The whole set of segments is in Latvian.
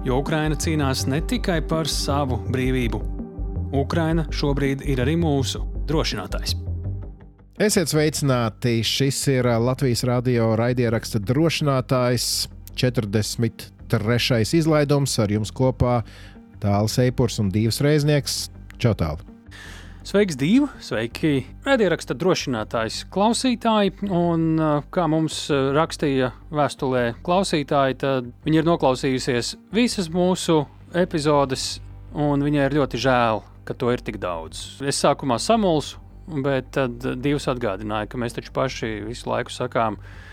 Jo Ukraina cīnās ne tikai par savu brīvību. Ukraina šobrīd ir arī mūsu drošinātājs. Esiet sveicināti! Šis ir Latvijas radio raidieraksta drošinātājs, 43. izlaidums ar jums kopā Tāls Eipurs un Divs Reiznieks. Čau tālu! Sveiks, Dīva! Sveiki, raidieraksta drošinātājs, klausītāji. Un, kā mums rakstīja vēstulē klausītāji, tad viņi ir noklausījusies visas mūsu epizodes, un viņai ir ļoti žēl, ka to ir tik daudz. Es sākumā samulsu, bet tad Dievs atgādināja, ka mēs taču paši visu laiku sakām, ka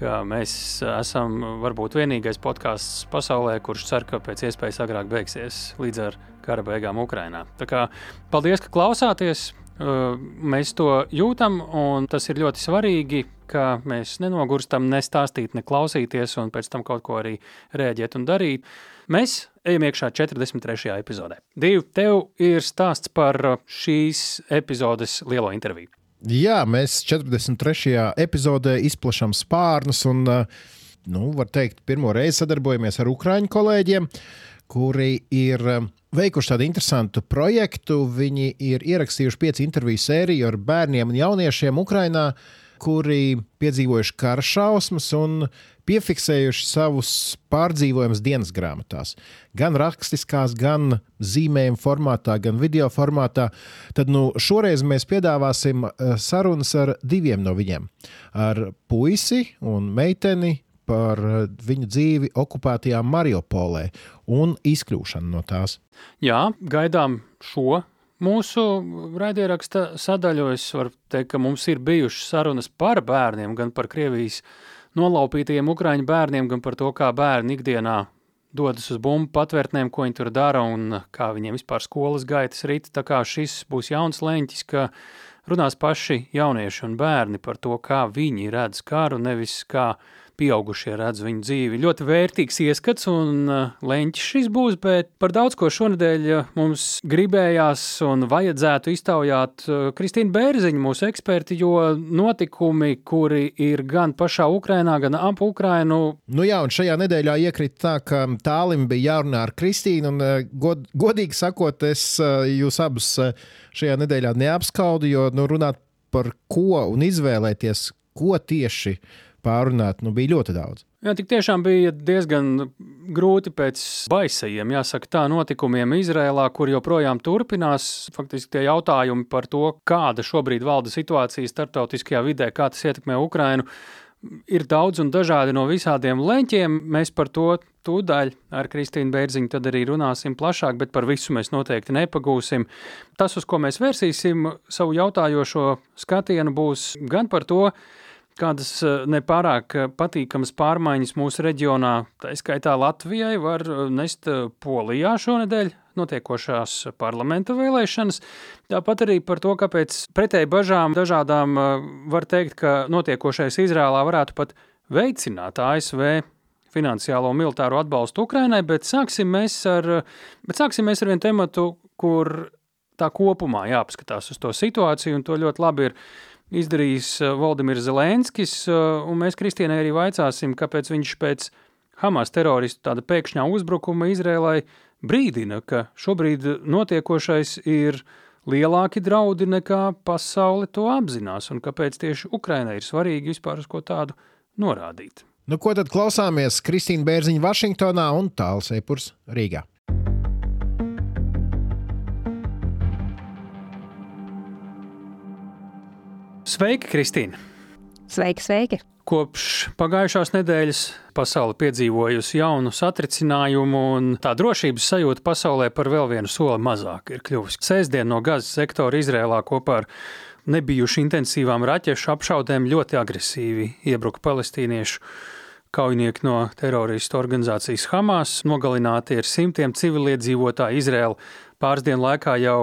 mēs esam varbūt vienīgais podkāsts pasaulē, kurš cer, ka pēc iespējas agrāk beigsies līdz ar kara beigām Ukrajinā. Tā kā paldies, ka klausāties! Uh, mēs to jūtam, un tas ir ļoti svarīgi, ka mēs nenogurstam, nestāstīt, ne klausīties, un pēc tam kaut ko arī rēģēt un darīt. Mēs ejam iekšā 43. epizodē. Divi, tev ir stāsts par šīs epizodes lielo interviju. Jā, mēs 43. epizodē izplatām spārnus un, nu, var teikt, pirmo reizi sadarbojamies ar ukrāņu kolēģiem, kuri ir veikuši tādu interesantu projektu. Viņi ir ierakstījuši pieci interviju sēriju ar bērniem un jauniešiem Ukrajinā, kuri piedzīvojuši kara šausmas un piefiksējuši savus pārdzīvojumus dienas grāmatās. Gan rakstiskās, gan zīmējuma formātā, gan video formātā. Tad nu, šoreiz mēs piedāvāsim eh, sarunas ar diviem no viņiem. Ar puisi un meiteni par eh, viņu dzīvi okupētajā Mariupolē un izkļūšanu no tās. Jā, gaidām šo mūsu raidieraksta sadaļu. Es varu teikt, ka mums ir bijušas sarunas par bērniem, gan par Krievijas nolaupītajiem Ukrāņu bērniem, gan par to, kā bērni ikdienā dodas uz bumbu patvērtnēm, ko viņi tur dara un kā viņiem vispār skolas gaitas rīt. Tā kā šis būs jauns leņķis, ka runās paši jaunieši un bērni par to, kā viņi redz karu, nevis kā pieaugušie redz viņu dzīvi. Ļoti vērtīgs ieskats un uh, leņķis šis būs, bet par daudz ko šonadēļ uh, mums gribējās un vajadzētu iztaujāt uh, Kristīnu Bērziņu, mūsu eksperti, jo notikumi, kuri ir gan pašā Ukrainā, gan ap Ukrainu. Nu jā, un šajā nedēļā iekrita tā, ka tālim bija jārunā ar Kristīnu, un god, godīgi sakot, es jūs abus šajā nedēļā neapskaudu, jo nu, runāt par ko un izvēlēties, ko tieši pārunāt, nu, bija ļoti daudz. Jā, tik tiešām bija diezgan grūti pēc baisajiem, jāsaka, tā notikumiem Izrēlā, kur joprojām turpinās. Faktiski tie jautājumi par to, kāda šobrīd valda situācija starptautiskajā vidē, kā tas ietekmē Ukrainu, ir daudz un dažādi no visādiem leņķiem. Mēs par to tūdaļ ar Kristīnu Bērziņu tad arī runāsim plašāk, bet par visu mēs noteikti nepagūsim. Tas, uz ko mēs vērsīsim savu jautājošo skatienu, būs gan par to, kādas eh, nepārāk eh, patīkamas pārmaiņas mūsu reģionā, tā skaitā Latvijai, var eh, nest Polijā šonadēļ notiekošās parlamenta vēlēšanas. Tāpat arī par to, kāpēc pretēji bažām dažādām var teikt, ka notiekošais Izrēlā varētu pat veicināt ASV finansiālo un militāro atbalstu Ukrainai, bet sāksim mēs ar, bet sāksim mēs ar vienu tematu, kur tā kopumā jāpaskatās uz to situāciju, un to ļoti labi ir izdarījis eh, Valdemirs Zelenskis, eh, un mēs Kristienai arī vaicāsim, kāpēc viņš pēc Hamas teroristu tāda pēkšņā uzbrukuma Izrēlai brīdina, ka šobrīd notiekošais ir lielāki draudi nekā pasaule to apzinās, un kāpēc tieši Ukrainai ir svarīgi vispār uz ko tādu norādīt. Nu, ko tad klausāmies Kristīna Bērziņa Vašingtonā un Tāls Eipurs Rīgā? Sveiki, Kristīne! Sveiki, sveiki! Kopš pagājušās nedēļas pasaule piedzīvojusi jaunu satricinājumu, un tā drošības sajūta pasaulē par vēl vienu soli mazāk ir kļuvusi. Sēsdien no Gazas sektora Izrēlā kopā ar nebijuši intensīvām raķešu apšaudēm ļoti agresīvi iebruka palestīniešu kaujinieki no teroristu organizācijas Hamas, nogalināti ir simtiem civiliedzīvotāju. Izraela pāris dienu laikā jau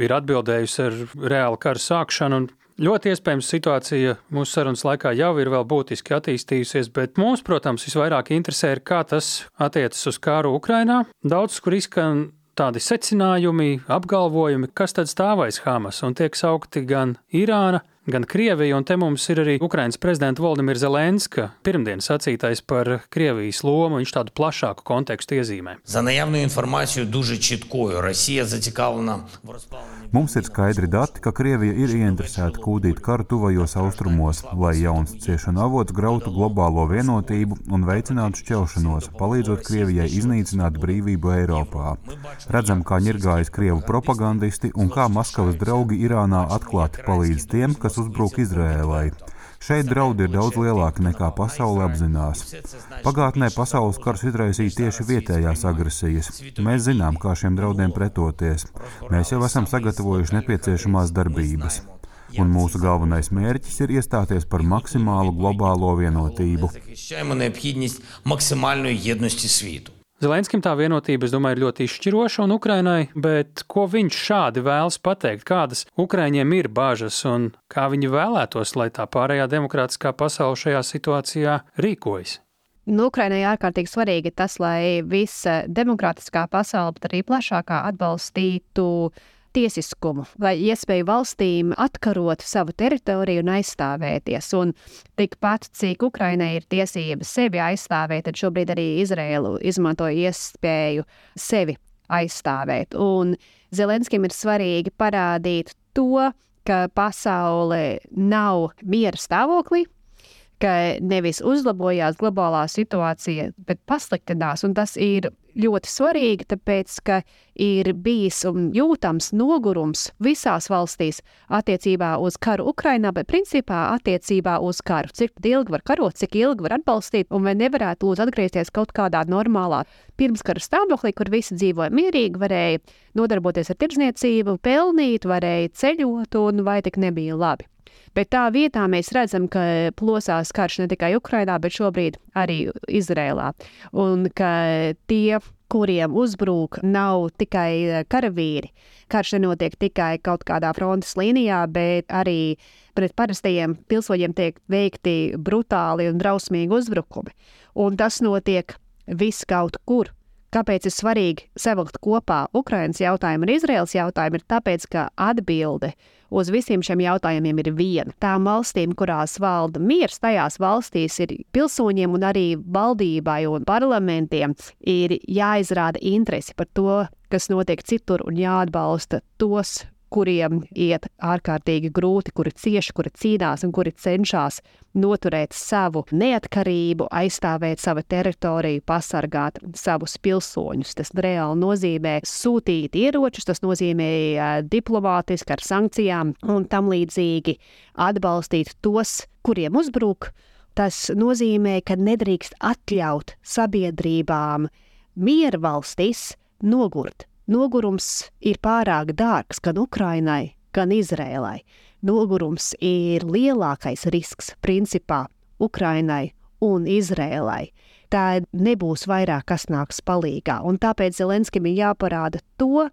ir atbildējusi ar reālu kara sākšanu. Ļoti iespējams, situācija mūsu sarunas laikā jau ir vēl būtiski attīstījusies, bet mums, protams, visvairāk interesē, ir, kā tas attiecas uz kāru Ukrajinā. Daudz, kur izskan tādi secinājumi, apgalvojumi, kas tad stāvēs Hamas un tiek saukti gan Irāna, gan Krievija, un te mums ir arī Ukrainas prezidenta Valdemira Zelenska pirmdienas sacītais par Krievijas lomu, viņš tādu plašāku kontekstu iezīmē. За наявною інформацією дуже чіткою, Росія зацікавлена в розпаленні. Mums ir skaidri dati, ka Krievija ir ieinteresēta kūdīt karu tuvajos austrumos, lai jauns ciešanu avots grautu globālo vienotību un veicinātu šķelšanos, palīdzot Krievijai iznīcināt brīvību Eiropā. Redzam, kā ņirgājas Krievu propagandisti un kā Maskavas draugi Irānā atklāti palīdz tiem, kas uzbruk Izrēlai. Šeit draudi ir daudz lielāki nekā pasaule apzinās. Pagātnē pasaules karus izraisīja tieši vietējās agresijas. Mēs zinām, kā šiem draudiem pretoties. Mēs jau esam sagatavojuši nepieciešamās darbības. Un mūsu galvenais mērķis ir iestāties par maksimālu globālo vienotību. Zelenskim tā vienotība, es domāju, ir ļoti izšķiroša un Ukrainai, bet ko viņš šādi vēlas pateikt, kādas Ukraiņiem ir bažas un kā viņi vēlētos, lai tā pārējā demokrātiskā pasaule šajā situācijā rīkojas? Nu, Ukrainai ārkārtīgi svarīgi tas, lai visa demokrātiskā pasaule, bet arī plašākā atbalstītu uh, tiesiskumu, vai iespēju valstīm atkarot savu teritoriju un aizstāvēties. Un tikpat, cik Ukrainai ir tiesības sevi aizstāvēt, tad šobrīd arī Izraēlu izmanto iespēju sevi aizstāvēt. Un Zelenskim ir svarīgi parādīt to, ka pasaule nav miera stāvoklī, ka nevis uzlabojās globālā situācija, bet pasliktinās. Tas ir ļoti svarīgi, tāpēc, ka ir bijis un jūtams nogurums visās valstīs attiecībā uz karu Ukrajinā, bet principā attiecībā uz karu. Cik ilgi var karot, cik ilgi var atbalstīt, un vai nevarētu lūdzu atgriezties kaut kādā normālā pirmskara stāvoklī, kur visi dzīvoja mierīgi, varēja nodarboties ar tirdzniecību, pelnīt, varēja ceļot, un vai tik nebija labi. Bet tā vietā mēs redzam, ka plosās karš ne tikai Ukrajinā, bet šobrīd arī Izrēlā. Un ka tie, kuriem uzbrūk, nav tikai karavīri. Karš nenotiek tikai kaut kādā frontes līnijā, bet arī pret parastajiem pilsoņiem tiek veikti brutāli un drausmīgi uzbrukumi. Un tas notiek viss kaut kur. Kāpēc ir svarīgi savilkt kopā Ukraiņas jautājumu un Izraels jautājumu? Ir tāpēc, ka atbilde uz visiem šiem jautājumiem ir viena. Tām valstīm, kurās valda miers, tajās valstīs ir pilsoņiem un arī valdībai un parlamentiem ir jāizrāda interesi par to, kas notiek citur un jāatbalsta tos kuriem iet ārkārtīgi grūti, kuri cieši, kuri cīnās un kuri cenšas noturēt savu neatkarību, aizstāvēt savu teritoriju, pasargāt savus pilsoņus. Tas reāli nozīmē sūtīt ieročus, tas nozīmē diplomātiski ar sankcijām un tam līdzīgi atbalstīt tos, kuriem uzbruk. Tas nozīmē, ka nedrīkst atļaut sabiedrībām miera valstīs nogurt Nogurums ir pārāk dārgs gan Ukrainai, gan Izrēlai. Nogurums ir lielākais risks principā Ukrainai un Izrēlai. Tā nebūs vairāk, kas nāks palīdzīgā, un tāpēc Zelenskim ir jāparāda to,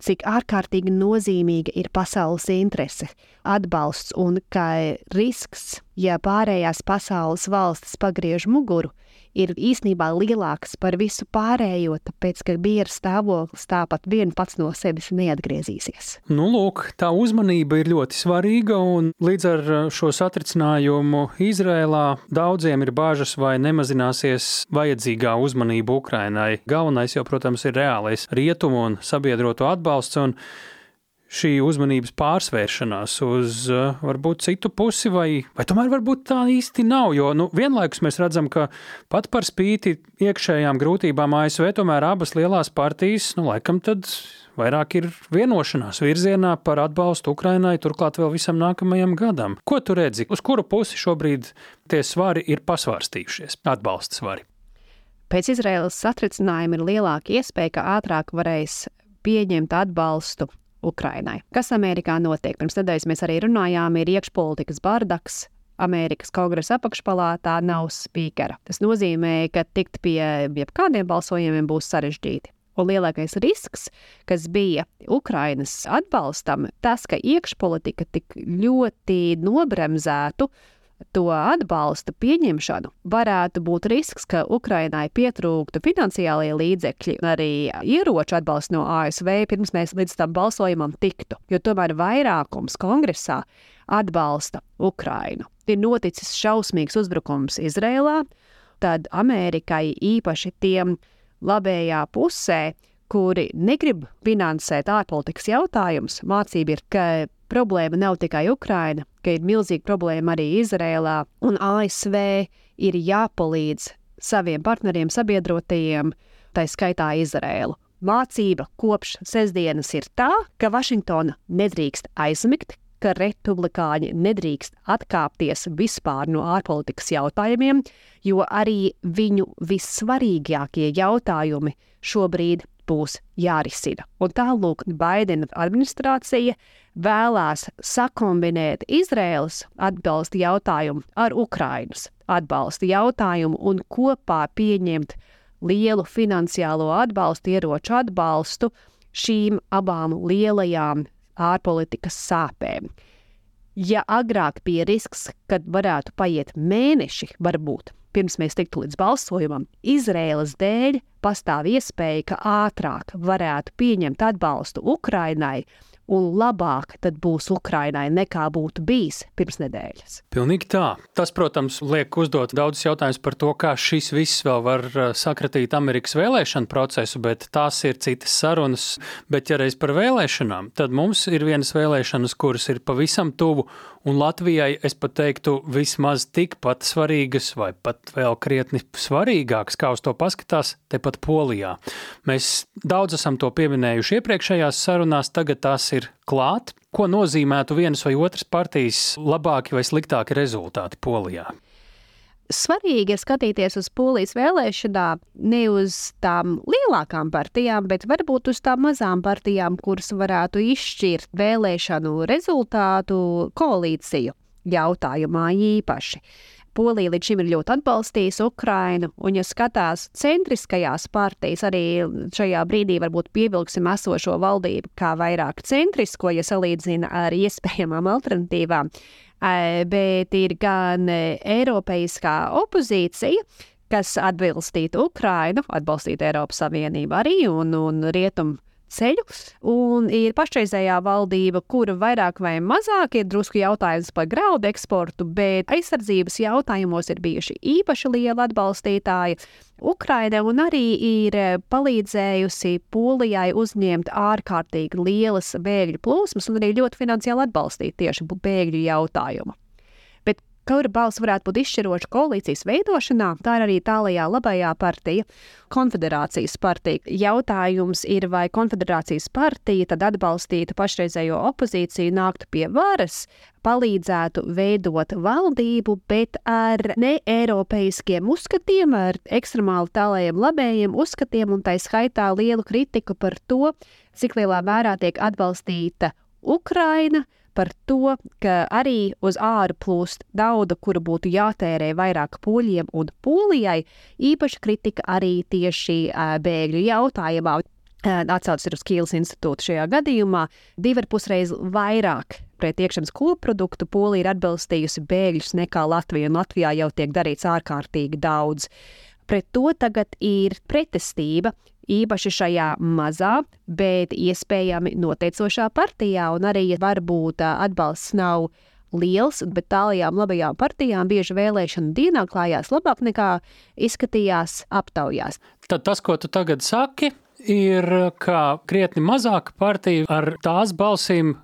cik ārkārtīgi nozīmīga ir pasaules interese, atbalsts un ka risks, ja pārējās pasaules valstis pagriež muguru, ir īstenībā lielāks par visu pārējo, tāpēc, ka miera stāvoklis tāpat vien pats no sevis neatgriezīsies. Nu, lūk, tā uzmanība ir ļoti svarīga, un līdz ar šo satricinājumu Izrēlā daudziem ir bāžas, vai nemazināsies vajadzīgā uzmanība Ukrainai. Galvenais jau, protams, ir reālais rietumu un sabiedroto atbalsts. Un šī uzmanības pārsvēršanās uz uh, varbūt citu pusi, vai, vai tomēr varbūt tā īsti nav. Jo nu, vienlaikus mēs redzam, ka pat par spīti iekšējām grūtībām ASV tomēr abas lielās partijas, nu, laikam, tad vairāk ir vienošanās virzienā par atbalstu Ukrainai, turklāt vēl visam nākamajam gadam. Ko tu redzi? Uz kuru pusi šobrīd tie svari ir pasvārstījušies, atbalsta svari? Pēc Izraēlas satricinājuma ir lielāka iespēja, ka ātrāk varēs pieņemt atbalstu Ukrainai. Kas Amerikā notiek? Pirms nedēļas mēs arī runājām, ir iekšpolitikas bardaks Amerikas kongresa apakšpalātā nav spīkera. Tas nozīmē, ka tikt pie jebkādiem balsojumiem būs sarežģīti. Un lielākais risks, kas bija Ukrainas atbalstam, tas, ka iekšpolitika tik ļoti nobremzētu to atbalsta pieņemšanu, varētu būt risks, ka Ukrainai pietrūktu finansiālie līdzekļi un arī ieroču atbalsts no ASV, pirms mēs līdz tam balsojumam tiktu. Jo tomēr vairākums kongresā atbalsta Ukrainu. Ir noticis šausmīgs uzbrukums Izrēlā, tad Amerikai īpaši tiem labējā pusē, kuri negrib finansēt ārpolitikas jautājumus, mācība ir, ka problēma nav tikai Ukraina, ka ir milzīga problēma arī Izrēlā, un ASV ir jāpalīdz saviem partneriem, sabiedrotajiem, tā skaitā Izrēlu. Mācība kopš sestdienas ir tā, ka Vašingtona nedrīkst aizmigt, ka republikāņi nedrīkst atkāpties vispār no ārpolitikas jautājumiem, jo arī viņu vissvarīgākie jautājumi šobrīd būs jārisina. Un tālūk, Baidena administrācija vēlās sakombinēt Izraēlas atbalsta jautājumu ar Ukrainas atbalsta jautājumu un kopā pieņemt lielu finansiālo atbalstu, ieroču atbalstu šīm abām lielajām ārpolitikas sāpēm. Ja agrāk bija risks, kad varētu paiet mēneši, varbūt pirms mēs tiktu līdz balsojumam, Izraēlas dēļ pastāv iespēja, ka ātrāk varētu pieņemt atbalstu Ukrainai un labāk būs Ukrainai nekā būtu bijis pirms nedēļas. Pilnīgi tā. Tas, protams, liek uzdot daudzus jautājumus par to, kā šis viss vēl var uh, sakratīt Amerikas vēlēšanu procesu, bet tās ir citas sarunas. Bet, ja reiz par vēlēšanām, tad mums ir vienas vēlēšanas, kuras ir pavisam tuvu un Latvijai, es pat teiktu, vismaz tikpat svarīgas, vai pat vēl krietni svarīgākas, kā uz to paskatās, tepat Polijā. Mēs daudz esam to pieminējuši iepriekšējās sarunās, tagad tās ir klāt. Ko nozīmētu vienas vai otras partijas labāki vai sliktāki rezultāti Polijā? svarīgi ir skatīties uz polijas vēlēšanām ne uz tām lielākām partijām, bet varbūt uz tām mazām partijām, kuras varētu izšķirt vēlēšanu rezultātu koalīciju jautājumā īpaši. Polija līdz šim ir ļoti atbalstījusi Ukrainu, un, ja skatās centriskajās partijas, arī šajā brīdī varbūt pievilksim esošo valdību kā vairāk centrisko, ja salīdzina ar iespējamām alternatīvām, bet ir gan Eiropeiskā opozīcija, kas atbalstītu Ukrainu, atbalstītu Eiropas Savienību arī un, un Rietumu ceļu, un ir pašreizējā valdība, kura vairāk vai mazāk ir drusku jautājums par graudu eksportu, bet aizsardzības jautājumos ir bijuši īpaši lieli atbalstītāji. Ukraina arī ir eh, palīdzējusi Polijai uzņemt ārkārtīgi lielas bēgļu plūsmas un arī ļoti finansiāli atbalstīt tieši bēgļu jautājumu. Kura balss varētu būt izšķiroša koalīcijas veidošanā, tā ir arī tālajā labajā partija, konfederācijas partija. Jautājums ir, vai konfederācijas partija tad atbalstītu pašreizējo opozīciju, nāktu pie varas, palīdzētu veidot valdību, bet ar ne-eiropeiskiem uzskatiem, ar ekstremāli tālējiem labējiem uzskatiem un tā skaitā lielu kritiku par to, cik lielā mērā tiek atbalstīta Ukraina, par to, ka arī uz āru plūst nauda, kura būtu jātērē vairāk poļiem un polijai. Īpaša kritika arī tieši bēgļu jautājumā. Atsaucis ir uz Kīlas institūtu šajā gadījumā, divi ar pusreiz vairāk pret iekšzemes koproduktu Polija ir atbalstījusi bēgļus nekā Latvija, un Latvijā jau tiek darīts ārkārtīgi daudz. Pret to tagad ir pretestība, īpaši šajā mazā, bet iespējami noteicošā partijā, un arī varbūt atbalsts nav liels, bet tālajām labajām partijām bieži vēlēšana dienā klājās labāk nekā izskatījās aptaujās. Tad tas, ko tu tagad saki, ir, ka krietni mazāka partija ar tās balsīm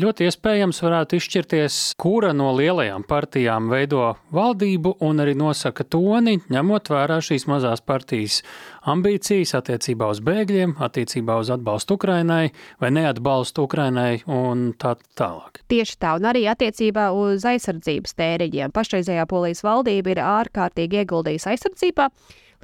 ļoti iespējams varētu izšķirties, kura no lielajām partijām veido valdību un arī nosaka toni, ņemot vērā šīs mazās partijas ambīcijas attiecībā uz bēgļiem, attiecībā uz atbalstu Ukrainai vai neatbalstu Ukrainai un tā tālāk. Tieši tā, un arī attiecībā uz aizsardzības tēriņiem. Pašreizējā polijas valdība ir ārkārtīgi ieguldījusi aizsardzībā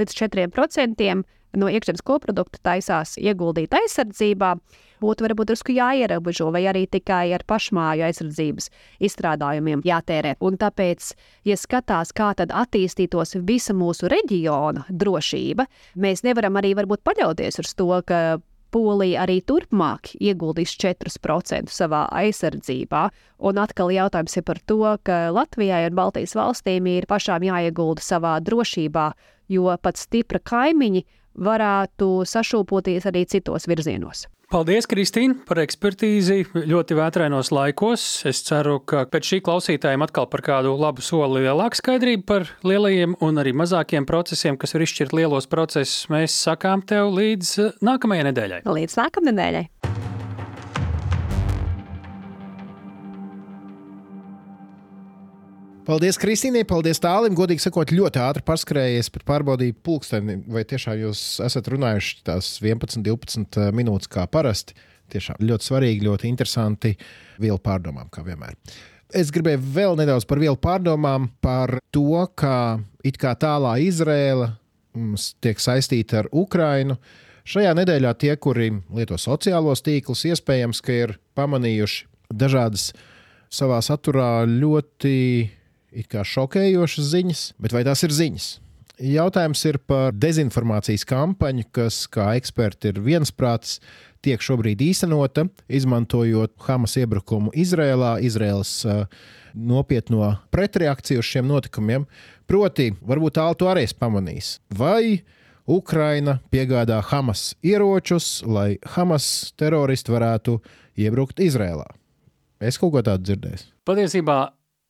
līdz 4% no iekšzemes koprodukta taisās ieguldīt aizsardzībā. Būtu varbūt drusku jāierobežo, vai arī tikai ar pašmāju aizsardzības izstrādājumiem jātērē. Un tāpēc, ja skatās, kā tad attīstītos visa mūsu reģiona drošība, mēs nevaram arī varbūt paļauties uz to, ka Polija arī turpmāk ieguldīs 4% savā aizsardzībā. Un atkal jautājums ir par to, ka Latvijai un Baltijas valstīm ir pašām jāiegulda savā drošībā, jo pat stipra kaimiņi varētu sašūpoties arī citos virzienos. Paldies, Kristīne, par ekspertīzi ļoti vētrainos laikos. Es ceru, ka pēc šī klausītājiem atkal par kādu labu soli lielāku skaidrību par lielajiem un arī mazākiem procesiem, kas var izšķirt lielos procesus. Mēs sakām tev līdz nākamajai nedēļai. Līdz nākamajai Paldies, Kristīnai, paldies tālim. Godīgi sakot, ļoti ātri paskrējies, pārbaudīju pulksteni, vai tiešām jūs esat runājuši tās 11, 12 eh, minūtes kā parasti. Tiešām ļoti svarīgi, ļoti interesanti vielu pārdomām, kā vienmēr. Es gribēju vēl nedaudz par vielu pārdomām, par to, kā it kā tālā Izrēla mums tiek saistīta ar Ukrainu. Šajā nedēļā tie, kuri lieto sociālos tīklus, iespējams, ka ir pamanījuši dažādas savā saturā ļoti it kā šokējošas ziņas, bet vai tās ir ziņas? Jautājums ir par dezinformācijas kampaņu, kas, kā eksperti ir viensprātis, tiek šobrīd īstenota, izmantojot Hamas iebrukumu Izrēlā, Izraēlas uh, nopietno pretreakciju uz šiem notikumiem. Proti, varbūt to arī pamanīs. Vai Ukraina piegādā Hamas ieročus, lai Hamas teroristi varētu iebrukt Izrēlā? Es kaut ko tādu dzirdēju. Patiesībā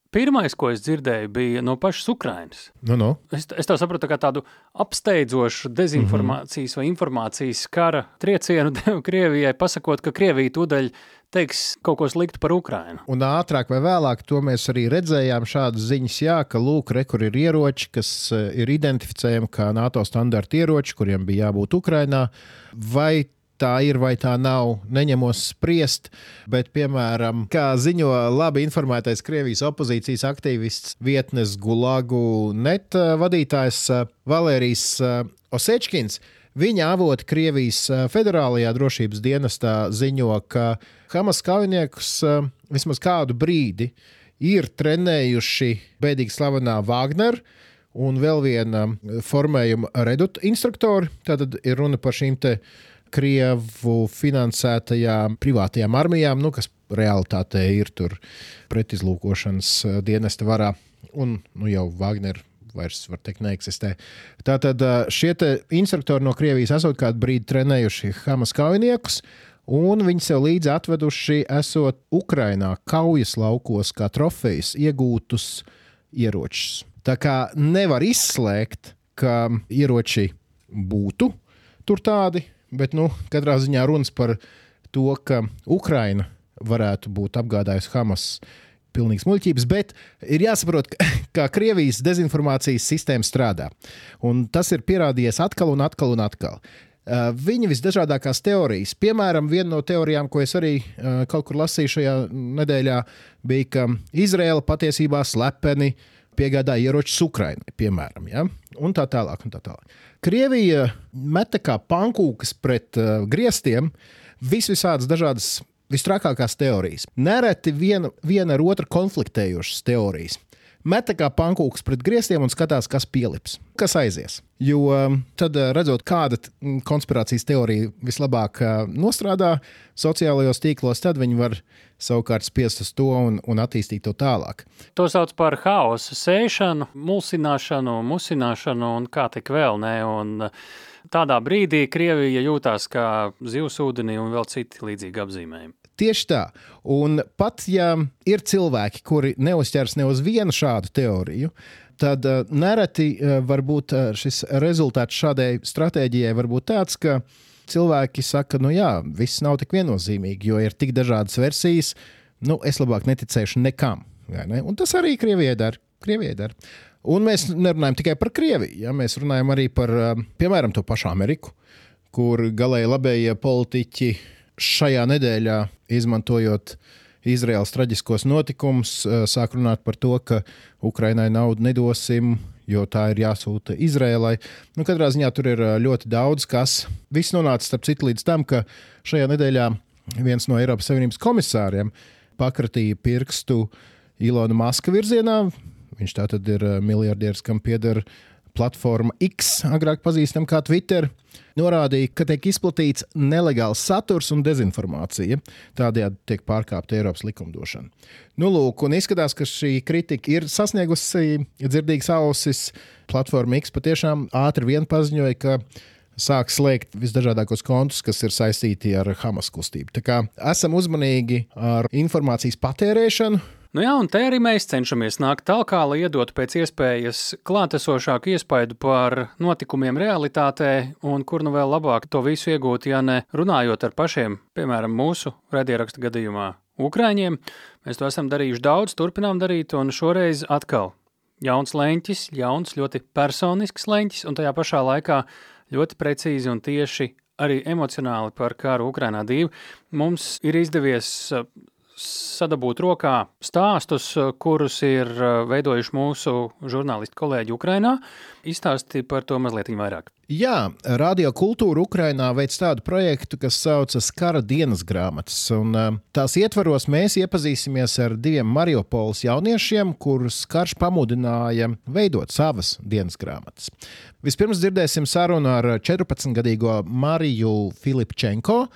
Pirmais, ko es dzirdēju, bija no pašas Ukrainas. Nu, nu. Es, es to sapratu kā tādu apsteidzošu dezinformācijas mm -hmm. vai informācijas kara triecienu devu Krievijai, pasakot, ka Krievija tūdaļ teiks kaut ko sliktu par Ukrajinu. Un ātrāk vai vēlāk to mēs arī redzējām šādas ziņas, jā, ka lūk, re, kur ir ieroči, kas eh, ir identificējami kā NATO standarta ieroči, kuriem bija jābūt Ukrajinā. Vai tā ir vai tā nav, neņemos spriest. Bet, piemēram, kā ziņo labi informētais Krievijas opozīcijas aktīvists, vietnes Gulagu net eh, vadītājs eh, Valērijas eh, Osečkins. Viņa avoti Krievijas federālajā drošības dienestā ziņo, ka Hamas kaujiniekus vismaz kādu brīdi ir trenējuši bēdīgi slavenā Wagner un vēl viena formējuma reduta instruktori. Tad ir runa par šīm Krievu finansētajām privātajām armijām, nu, kas realitātē ir tur pretizlūkošanas eh, dienesta varā, un nu, jau Wagner vairs, var teikt, neeksistē. Tātad eh, šie instruktori no Krievijas esot kādu brīdi trenējuši Hamas kaujiniekus, un viņi sev līdzi atveduši, esot Ukrainā kaujas laukos, kā trofejas iegūtus ieročus. Tā kā nevar izslēgt, ka ieroči būtu tur tādi, Bet nu, katrā ziņā runas par to, ka Ukraina varētu būt apgādājusi Hamas pilnīgas muļķības, bet ir jāsaprot, kā Krievijas dezinformācijas sistēma strādā. Un tas ir pierādījies atkal un atkal un atkal. Uh, viņa visdažādākās teorijas, piemēram, viena no teorijām, ko es arī uh, kaut kur lasīju šajā nedēļā, bija, ka Izraela patiesībā slepeni piegādāja ieročus Ukrainai, piemēram, ja? un tā tālāk. Un tā tālāk. Krievija meta kā pankūkas pret uh, griestiem vis visādas dažādas visstrakākās teorijas. Nereti viena, viena ar otru konfliktējošas teorijas. Meta kā pankūks pret griestiem un skatās, kas pielips, kas aizies. Jo um, tad, uh, redzot, kāda konspirācijas teorija vislabāk uh, nostrādā sociālajos tīklos, tad viņi var savukārt spiest uz to un, un attīstīt to tālāk. To sauc par haosu sēšanu, mulsināšanu, musināšanu un kā tik vēl ne. Un uh, tādā brīdī Krievija jūtās kā zivs ūdenī un vēl citi līdzīgi apzīmējumi. Tieši tā. Un pat ja ir cilvēki, kuri neuzķers ne uz vienu šādu teoriju, tad uh, nereti uh, varbūt uh, šis rezultāts šādai stratēģijai var būt tāds, ka cilvēki saka, nu jā, viss nav tik viennozīmīgi, jo ir tik dažādas versijas, nu es labāk neticēšu nekam. Ne? Un tas arī Krievijai dara. Krievijai dara. Un mēs nerunājam tikai par Krieviju, ja? mēs runājam arī par, piemēram, to pašu Ameriku, kur galēji labējie politiķi šajā nedēļā, izmantojot Izraels traģiskos notikumus, eh, sāk runāt par to, ka Ukrainai naudu nedosim, jo tā ir jāsūta Izrēlai. Nu, katrā ziņā tur ir eh, ļoti daudz kas. Viss nonāca starp citu līdz tam, ka šajā nedēļā viens no Eiropas Savienības komisāriem pakratīja pirkstu Ilona Maska virzienā. Viņš tātad ir miljardieris, kam pieder platforma X, agrāk pazīstama kā Twitter norādīja, ka tiek izplatīts nelegāls saturs un dezinformācija. Tādējādi tiek pārkāpta Eiropas likumdošana. Nu, lūk, un izskatās, ka šī kritika ir sasniegusi dzirdīgas ausis. Platforma X patiešām ātri vien paziņoja, ka sāk slēgt visdažādākos kontus, kas ir saistīti ar Hamas kustību. Tā kā esam uzmanīgi ar informācijas patērēšanu, Nu jā, un te arī mēs cenšamies nākt tālāk, lai iedotu pēc iespējas klātesošāku iespaidu par notikumiem realitātē, un kur nu vēl labāk to visu iegūt, ja ne runājot ar pašiem, piemēram, mūsu radiorakstu gadījumā, Ukrāņiem. Mēs to esam darījuši daudz, turpinām darīt, un šoreiz atkal jauns leņķis, jauns, ļoti personisks leņķis, un tajā pašā laikā ļoti precīzi un tieši arī emocionāli par karu Ukrainā divu. Mums ir izdevies sadabūt rokā stāstus, kurus ir uh, veidojuši mūsu žurnālisti kolēģi Ukrainā. Izstāsti par to mazliet vairāk. Jā, Radio Kultūra Ukrainā veic tādu projektu, kas saucas Kara dienas grāmatas. Un, uh, tās ietvaros mēs iepazīsimies ar diviem Mariupoles jauniešiem, kurus karš pamudināja veidot savas dienas grāmatas. Vispirms dzirdēsim sarunu ar 14-gadīgo Mariju Filipčenko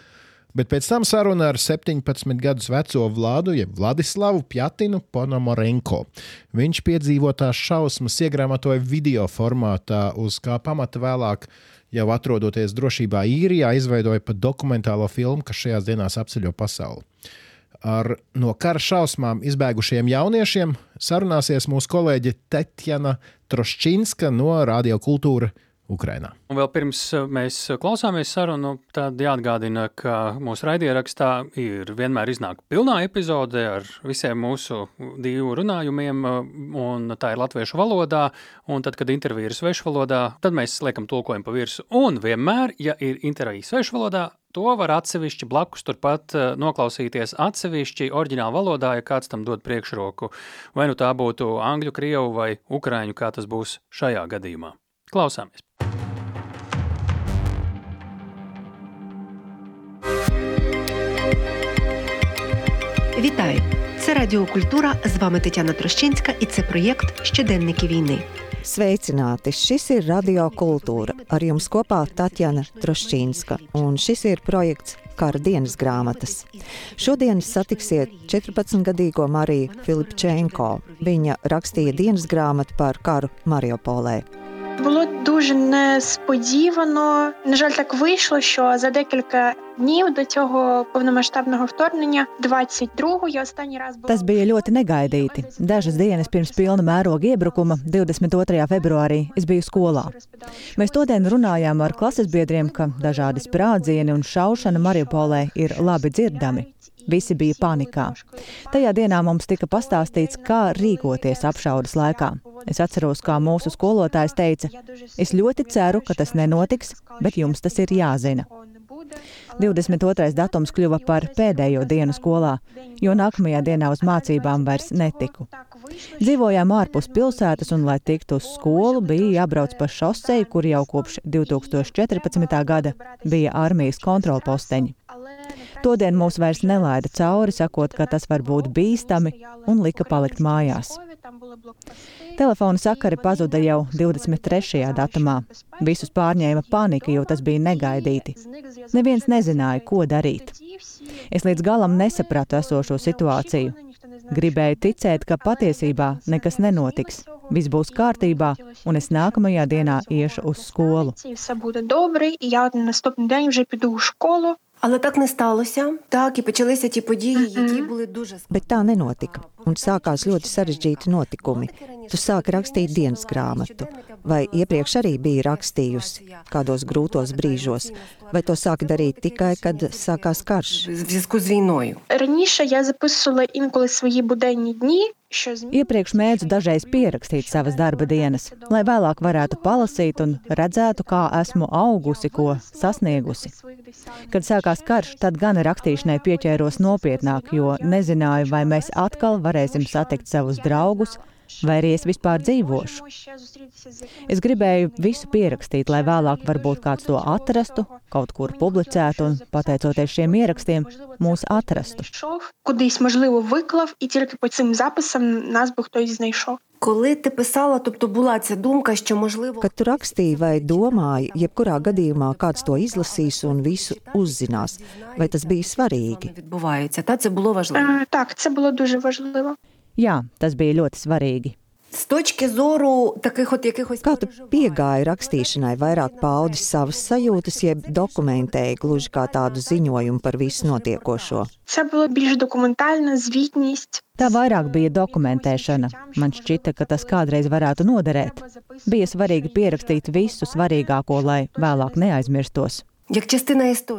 Bet pēc tam saruna ar 17 gadus veco Vladu, jeb Vladislavu Pjatinu Ponomorenko. Viņš piedzīvotās šausmas iegrāmatoja video formātā, uz kā pamata vēlāk jau atrodoties drošībā īrijā, izveidoja pat dokumentālo filmu, kas šajās dienās apceļo pasauli. Ar no kara šausmām izbēgušiem jauniešiem sarunāsies mūsu kolēģe Tetjana Troščinska no Radio Kultūra Ukrainā. Un vēl pirms eh, mēs klausāmies sarunu, tad jāatgādina, ka mūsu raidierakstā ir vienmēr iznāk pilnā epizode ar visiem mūsu divu runājumiem, eh, un tā ir latviešu valodā, un tad, kad intervija ir svešu valodā, tad mēs liekam tulkojumu pa virsu. Un vienmēr, ja ir intervija svešu valodā, to var atsevišķi blakus turpat eh, noklausīties atsevišķi oriģināla valodā, ja kāds tam dod priekšroku. Vai nu tā būtu angļu, krievu vai ukraiņu, kā tas būs šajā gadījumā. Klausāmies! Вітаю! Це Радіокультура. З вами Тетяна Трощинська, і це проєкт Щоденники війни. Sveicināti! Šis ir Radio Kultūra. Ar jums kopā Tatjana Trošķīnska. Un šis ir projekts Kara dienas grāmatas. Šodien satiksiet 14-gadīgo Mariju Filipčenko. Viņa rakstīja dienas grāmatu par karu Mariupolē. Було дуже несподівано. На жаль, так вийшло, що за декілька днів до цього повномасштабного вторгнення, 22-го, я останній раз була. Tas bija ļoti negaidīti. Dažas dienas pirms pilna mēroga iebrukuma, 22. februārī, es biju skolā. Mēs todien runājām ar klases biedriem, ka dažādi sprādzieni un šaušana Mariupolē ir labi dzirdami. Visi bija panikā. Tajā dienā mums tika pastāstīts, kā rīkoties apšaudas laikā. Es atceros, kā mūsu skolotājs teica, es ļoti ceru, ka tas nenotiks, bet jums tas ir jāzina. 22. datums kļuva par pēdējo dienu skolā, jo nākamajā dienā uz mācībām vairs netiku. Dzīvojām ārpus pilsētas, un, lai tiktu uz skolu, bija jābrauc pa šoseju, kur jau kopš 2014. gada bija armijas kontrolposteņi. Todien mūs vairs nelaida cauri, sakot, ka tas var būt bīstami, un lika palikt mājās. Telefona sakari pazuda jau 23. datumā. Visus pārņēma panika, jo tas bija negaidīti. Neviens nezināja, ko darīt. Es līdz galam nesapratu esošo situāciju. Gribēju ticēt, ka patiesībā nekas nenotiks. Viss būs kārtībā, un es nākamajā dienā iešu uz skolu. Все буде добре, і я на наступний день вже піду у школу. Але так не сталося. Так і почалися ті події, які були дуже Bet tā nenotika, un sākās ļoti sarežģīti notikumi. Tu sāki rakstīt dienas grāmatu, vai iepriekš arī biji rakstījusi kādos grūtos brīžos, vai to sāki darīt tikai, kad sākās karš? в зв'язку з війною. Раніше я записувала інколи свої буденні дні, що змі... Iepriekš mēdzu dažreiz pierakstīt savas darba dienas, lai vēlāk varētu palasīt un redzētu, kā esmu augusi, ko sasniegusi. Kad sākās karš, tad gan rakstīšanai pieķēros nopietnāk, jo nezināju, vai mēs atkal varēsim satikt savus draugus, vai arī es vispār dzīvošu. Es gribēju visu pierakstīt, lai vēlāk varbūt kāds to atrastu, kaut kur publicētu un, pateicoties šiem ierakstiem, mūs atrastu. Кудись, можливо, виклав, і тільки по цим записам нас би хтось знайшов. Коли ти писала, тобто була ця думка, що можливо. Kad tu rakstīji vai domāji, jebkurā gadījumā kāds to izlasīs un visu uzzinās, vai tas bija svarīgi? Відбувається, та це було важливо. Е, Так, це було дуже важливо. Jā, tas bija ļoti svarīgi. Kā tu piegāji rakstīšanai, vairāk paudis savas sajūtas, jeb dokumentēji gluži kā tādu ziņojumu par visu notiekošo? Tā vairāk bija dokumentēšana. Man šķita, ka tas kādreiz varētu noderēt. Bija svarīgi pierakstīt visu svarīgāko, lai vēlāk neaizmirstos.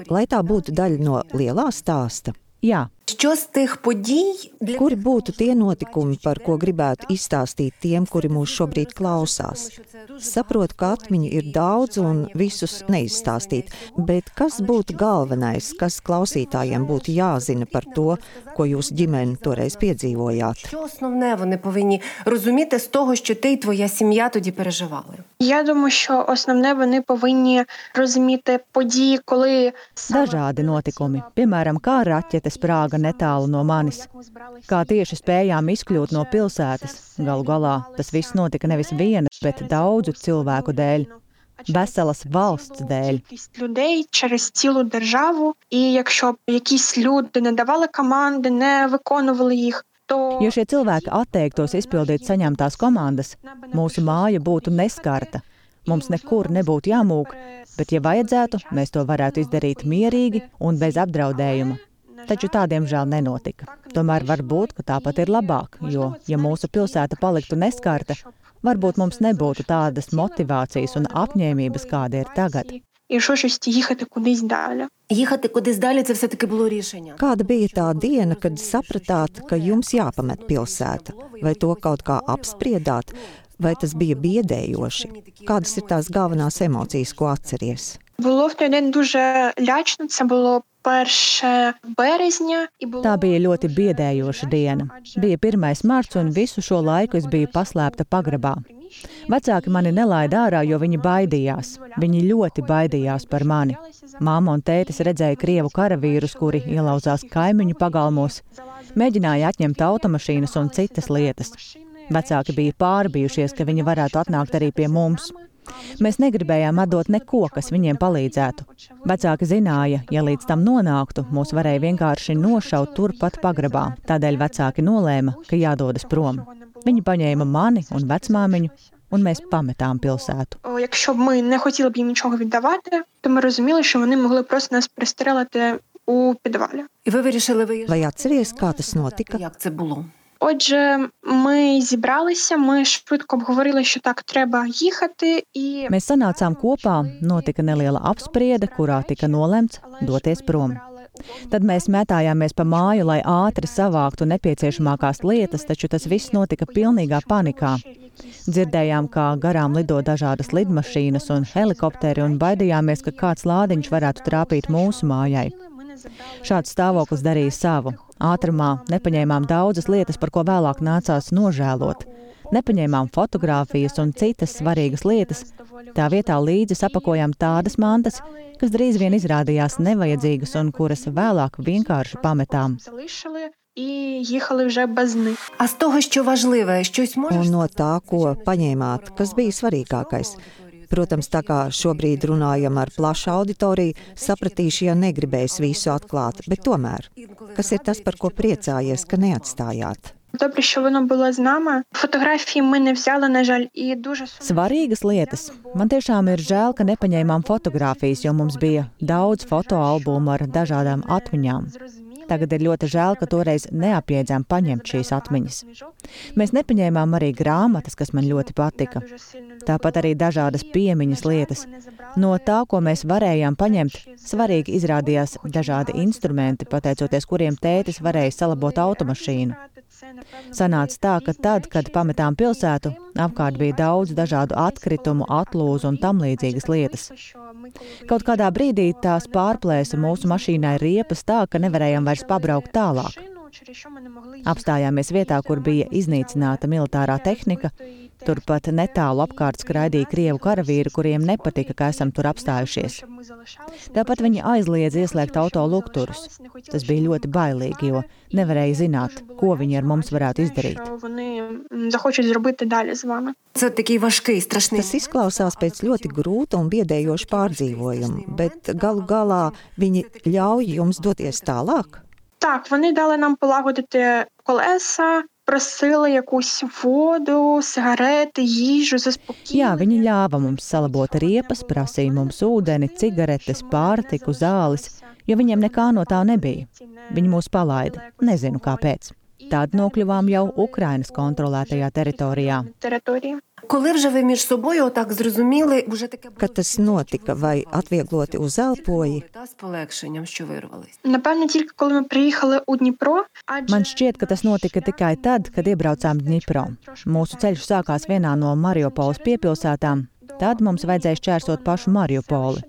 Lai tā būtu daļa no lielā stāsta. Jā, Що з тих подій для Kuri būtu tie notikumi, par ko gribētu izstāstīt tiem, kuri mūs šobrīd klausās? Saprotu, ka atmiņu ir daudz un visus neizstāstīt, bet kas būtu galvenais, kas klausītājiem būtu jāzina par to, ko jūsu ģimene toreiz piedzīvojāt? що основне вони повинні розуміти з того, що ти і твоя сім'я тоді переживали? Я думаю, що основне вони повинні розуміти події, коли dažādi notikumi, piemēram, kā raķete sprāga Čikāga netālu no manis. Kā tieši spējām izkļūt no pilsētas, galu galā tas viss notika nevis vienas, bet daudzu cilvēku dēļ. Veselas valsts dēļ. Ja šie cilvēki atteiktos izpildīt saņemtās komandas, mūsu māja būtu neskarta, Mums nekur nebūtu jāmūk, bet, ja vajadzētu, mēs to varētu izdarīt mierīgi un bez apdraudējuma. Taču tā, diemžēl, nenotika. Tomēr var būt, ka tāpat ir labāk, jo, ja mūsu pilsēta paliktu neskarta, varbūt mums nebūtu tādas motivācijas un apņēmības, kāda ir tagad. Kāda bija tā diena, kad sapratāt, ka jums jāpamet pilsēta, vai to kaut kā apspriedāt, vai tas bija biedējoši? Kādas ir tās galvenās emocijas, ko atceries? Було в той день дуже лячно. Це було 1 березня, і було Tā bija ļoti biedējoša diena. Bija 1. mārts, un visu šo laiku es biju paslēpta pagrabā. Vecāki mani nelaida ārā, jo viņi baidījās. Viņi ļoti baidījās par mani. Māma un tētis redzēja krievu karavīrus, kuri ielauzās kaimiņu pagalmos, mēģināja atņemt automašīnas un citas lietas. Vecāki bija pārbijušies, ka viņi varētu atnākt arī pie mums. Mēs negribējām atdot neko, kas viņiem palīdzētu. Vecāki zināja, ja līdz tam nonāktu, mūs varēja vienkārši nošaut turpat pagrabā. Tādēļ vecāki nolēma, ka jādodas prom. Viņi paņēma mani un vecmāmiņu, un mēs pametām pilsētu. О, Якщо б ми не хотіли б їм нічого віддавати, то ми розуміли, що вони могли просто нас пристрелити у підвалі. І ви вирішили виїжджати? Vai atceries, kā tas notika? Як це було? Отже, ми зібралися, ми швидко обговорили, що так треба їхати, і Mēs sanācām kopā, notika neliela apspriede, kurā tika nolemts doties prom. Tad mēs metājāmies pa māju, lai ātri savāktu nepieciešamākās lietas, taču tas viss notika pilnīgā panikā. Dzirdējām, kā garām lido dažādas lidmašīnas un helikopteri, un baidījāmies, ka kāds lādiņš varētu trāpīt mūsu mājai. Šāds stāvoklis darīja savu. Ātrumā nepaņēmām daudzas lietas, par ko vēlāk nācās nožēlot. Nepaņēmām fotogrāfijas un citas svarīgas lietas. Tā vietā līdzi sapakojām tādas mantas, kas drīz vien izrādījās nevajadzīgas un kuras vēlāk vienkārši pametām. Un no tā, ko paņēmāt, kas bija svarīgākais? Protams, tā kā šobrīd runājam ar plašu auditoriju, sapratīšu, ja negribēs visu atklāt, bet tomēr, kas ir tas, par ko priecājies, ka neatstājāt? Добре, що воно було з нами. Фотографії ми не взяли, на жаль, і дуже сумно. Svarīgas lietas. Man tiešām ir žēl, ka nepaņēmām fotogrāfijas, jo mums bija daudz fotoalbumu ar dažādām atmiņām. Tagad ir ļoti žēl, ka toreiz neapiedzām paņemt šīs atmiņas. Mēs nepaņēmām arī grāmatas, kas man ļoti patika. Tāpat arī dažādas piemiņas lietas. No tā, ko mēs varējām paņemt, svarīgi izrādījās dažādi instrumenti, pateicoties kuriem tētis varēja salabot automašīnu. Sanāca tā, ka tad, kad pametām pilsētu, apkārt bija daudz dažādu atkritumu, atlūzu un tam līdzīgas lietas. Kaut kādā brīdī tās pārplēsa mūsu mašīnai riepas tā, ka nevarējām vairs pabraukt tālāk. Apstājāmies vietā, kur bija iznīcināta militārā tehnika. Turpat netālu apkārt skraidīja krievu karavīri, kuriem nepatika, ka esam tur apstājušies. Tāpat viņi aizliedz ieslēgt auto lukturus. Tas bija ļoti bailīgi, jo nevarēja zināt, ko viņi ar mums varētu izdarīt. Tas izklausās pēc ļoti grūta un biedējoša pārdzīvojuma, bet galu galā viņi ļauj jums doties tālāk. Так, вони дали нам полагодити колеса, просили якусь воду, сигарети, їжу, заспокійливі. Jā, viņi ļāva mums salabot riepas, prasīja mums ūdeni, cigaretes, pārtiku, zāles, jo viņiem nekā no tā nebija. Viņi mūs palaida, nezinu kāpēc. Tad nokļuvām jau Ukrainas kontrolētajā teritorijā. території. Коли вже ви між собою отак зрозуміли, вже таке Kad tas notika, vai atviegloti uzelpoji, та з полегшенням, що вирвались. Напевно, тільки коли ми приїхали у Дніпро, адже Man šķiet, ka tas notika tikai tad, kad iebraucām Dņipro. Mūsu ceļš sākās vienā no Mariupoles piepilsētām. Tad mums vajadzēja šķērsot pašu Mariupoli.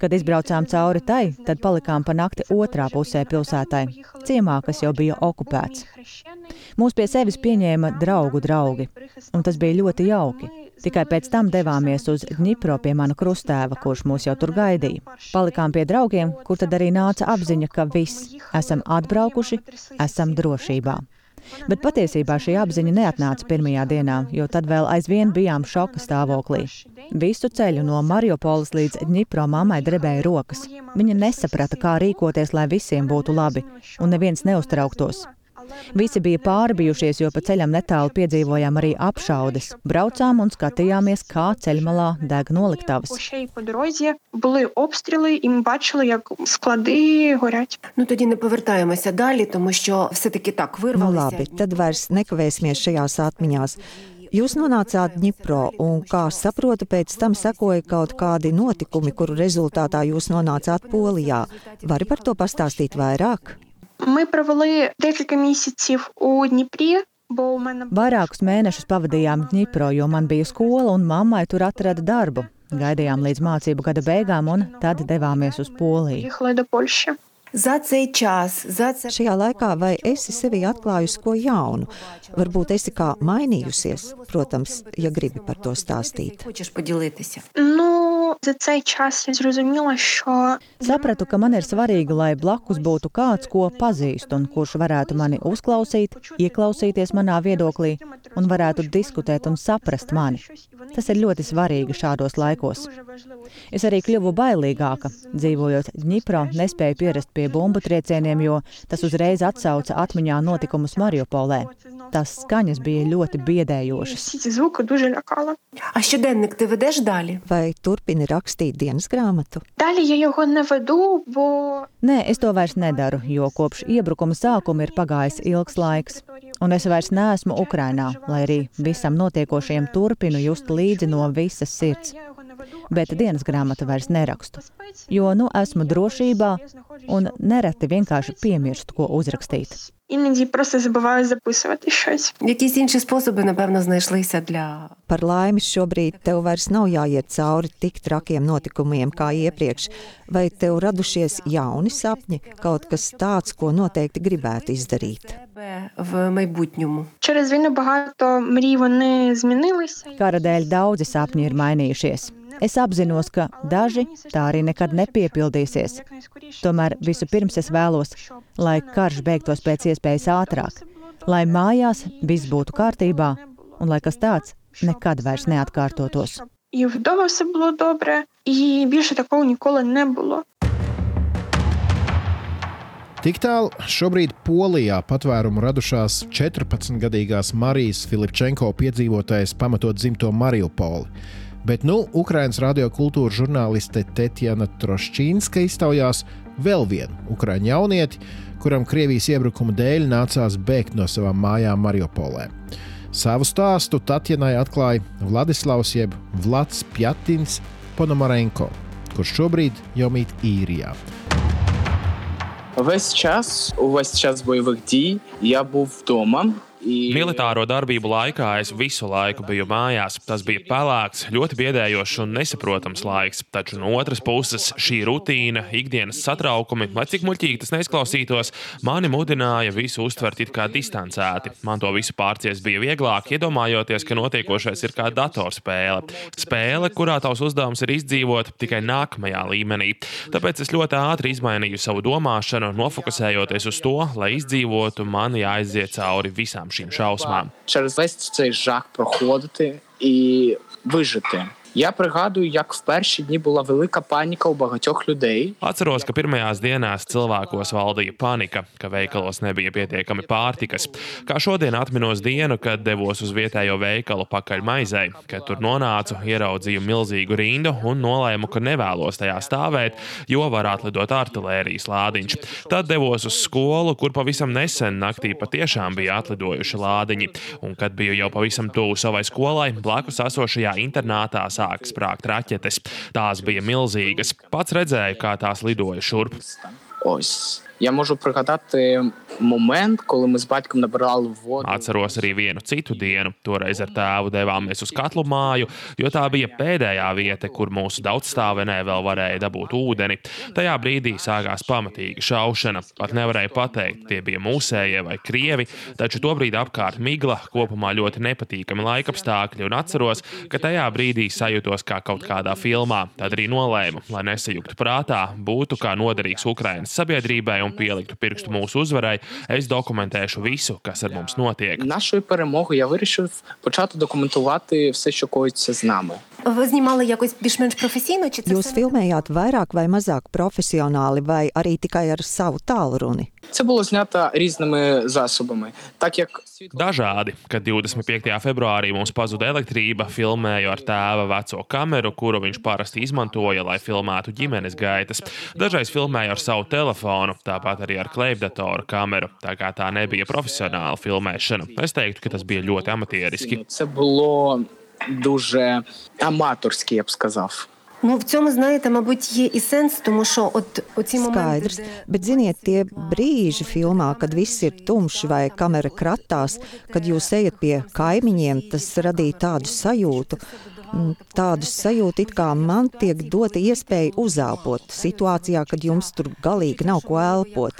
Kad izbraucām cauri tai, tad palikām pa nakti otrā pusē pilsētai, ciemā, kas jau bija okupēts. Mūs pie sevis pieņēma draugu draugi, un tas bija ļoti jauki. Tikai pēc tam devāmies uz Dņipro pie mana krustēva, kurš mūs jau tur gaidīja. Palikām pie draugiem, kur tad arī nāca apziņa, ka viss, esam atbraukuši, esam drošībā. Bet patiesībā šī apziņa neatnāca pirmajā dienā, jo tad vēl aizvien bijām šoka stāvoklī. Visu ceļu no Mariupoles līdz Dņipro mammai drebēja rokas. Viņa nesaprata, kā rīkoties, lai visiem būtu labi, un neviens neuztrauktos. Visi bija pārbijušies, jo pa ceļam netālu piedzīvojām arī apšaudes. Braucām un skatījāmies, kā ceļmalā deg noliktavas. ще й по дорозі були обстріли, і ми бачили, як склади горять. Ну тоді не повертаємося далі, тому що все-таки так nu вирвалися. labi, tad vairs nekavēsimies šajās atmiņās. Jūs nonācāt Dņipro, un, kā saprotu, pēc tam sekoja kaut kādi notikumi, kuru rezultātā jūs nonācāt Polijā. Vari par to pastāstīt vairāk? Ми провели декілька місяців у Дніпрі, бо у мене Vairākus mēnešus pavadījām Dņipro, jo man bija skola un mammai tur atrada darbu. Gaidījām līdz mācību gada beigām un tad devāmies uz Poliju. їхали до Польщі. За цей час, за це Šajā laikā vai esi sevi atklājusi ko jaunu? Varbūt esi kā mainījusies, protams, ja gribi par to stāstīt. хочеш поділитися. Ну, за цей час я зрозуміла, що Sapratu, ka man ir svarīgi, lai blakus būtu kāds, ko pazīst un kurš varētu mani uzklausīt, ieklausīties manā viedoklī un varētu diskutēt un saprast mani. Tas ir ļoti svarīgi šādos laikos. Es arī kļuvu bailīgāka. Dzīvojot Dņipro, nespēju pierast pie bumbu triecieniem, jo tas uzreiz atsauca atmiņā notikumus Mariupolē. Tās skaņas bija ļoti biedējošas. Vai turpini rakstīt dienas grāmatu? Nē, es to vairs nedaru, jo kopš iebrukuma sākuma ir pagājis ilgs laiks. Un es vairs neesmu Ukrainā, lai arī visam notiekošajam turpinu just līdzi no visas sirds bet dienas grāmatu vairs nerakstu, jo nu esmu drošībā un nereti vienkārši piemirstu, ko uzrakstīt. іноді просто забуваю записувати щось. Якісь інші способи, напевно, знайшлися для Par laimi šobrīd tev vairs nav jāiet cauri tik trakiem notikumiem kā iepriekš, vai tev radušies jauni sapņi, kaut kas tāds, ko noteikti gribētu izdarīt. тебе в майбутньому. Через війну багато мрій вони змінилися. Kara dēļ daudzi sapņi ir mainījušies. Es apzinos, ka daži tā arī nekad nepiepildīsies. Tomēr vispirms es vēlos, lai karš beigtos pēc iespējas ātrāk, lai mājās viss būtu kārtībā un lai kas tāds nekad vairs neatkārtotos. І вдома все було добре, і більше такого ніколи не було. Tik tālu šobrīd Polijā patvērumu radušās 14-gadīgās Marijas Filipčenko piedzīvotais pamatot dzimto Mariupoli. Bet nu Ukraiņas radiokultūras žurnāliste Tetjana Trošķīnska iztaujās vēl vienu ukraiņu jaunieti, kuram Krievijas iebrukuma dēļ nācās bēgt no savām mājām Mariupolē. Savu stāstu Tatjanai atklāja Vladislavs jeb Vlads Pjatins Ponomarenko, kurš šobrīd jau mīt īrijā. Весь час, увесь час бойових дій, я був вдома Militāro darbību laikā es visu laiku biju mājās. Tas bija pelēks, ļoti biedējošs un nesaprotams laiks. Taču no otras puses šī rutīna, ikdienas satraukumi, lai cik muļķīgi tas neizklausītos, mani mudināja visu uztvert it kā distancēti. Man to visu pārcies bija vieglāk, iedomājoties, ka notiekošais ir kā datorspēle. Spēle, kurā tavs uzdevums ir izdzīvot tikai nākamajā līmenī. Tāpēc es ļoti ātri izmainīju savu domāšanu, nofokusējoties uz to, lai izdzīvotu, man jāaiziet cauri visām šīm šausmām. Через весь цей жах проходити і вижити. Я пригадую, як в перші дні була велика паніка у багатьох людей. Atceros, ka pirmajās dienās cilvēkos valdīja panika, ka veikalos nebija pietiekami pārtikas. Kā šodien atminos dienu, kad devos uz vietējo veikalu pakaļ maizei, kad tur nonācu, ieraudzīju milzīgu rindu un nolēmu, ka nevēlos tajā stāvēt, jo var atlidot artērijas lādiņš. Tad devos uz skolu, kur pavisam nesen naktī patiešām bija atlidojuši lādiņi, un kad biju jau pavisam tuvu savai skolai, blakus esošajā internātā sāk sprākt raķetes. Tās bija milzīgas. Pats redzēju, kā tās lidoja šurp. Ois. Я можу пригадати момент, коли ми з батьком набирали воду. Atceros arī vienu citu dienu. Toreiz ar tēvu devāmies uz katlu māju, jo tā bija pēdējā vieta, kur mūsu daudzstāvenē vēl varēja dabūt ūdeni. Tajā brīdī sākās pamatīga šaušana. Pat nevarēja pateikt, tie bija mūsējie vai krievi, taču tobrīd apkārt migla, kopumā ļoti nepatīkami laikapstākļi, un atceros, ka tajā brīdī sajūtos kā kaut kādā filmā. Tad arī nolēmu, lai nesajuktu prātā, būtu kā noderīgs Ukraiņas sabiedrībai un pieliktu pirkstu mūsu uzvarai, es dokumentēšu visu, kas ar mums notiek. Нашої перемоги я вирішив почати документувати все, що коїться з нами. Ви знімали якось більш-менш професійно? Чи це Jūs filmējāt vairāk vai mazāk profesionāli, vai arī tikai ar savu tālruni? Це було знято різними засобами, так як Dažādi, kad 25. februārī mums pazuda elektrība, filmēju ar tēva veco kameru, kuru viņš parasti izmantoja, lai filmētu ģimenes gaitas. Dažreiz filmēju ar savu telefonu, tāpat arī ar klejpdatoru kameru. Tā kā tā nebija profesionāla filmēšana, es teiktu, ka tas bija ļoti amatieriski. це було дуже аматорськи, я б сказав. Ну в цьому знаєте, мабуть, є і сенс, тому що от оці моменти, Skaidrs, bet ziniet, tie brīži filmā, kad viss ir tumšs vai kamera kratās, kad jūs ejat pie kaimiņiem, tas radīja tādu sajūtu. mm, Tādu sajūtu, it kā man tiek dota iespēja uzelpot situācijā, kad jums tur galīgi nav ko elpot.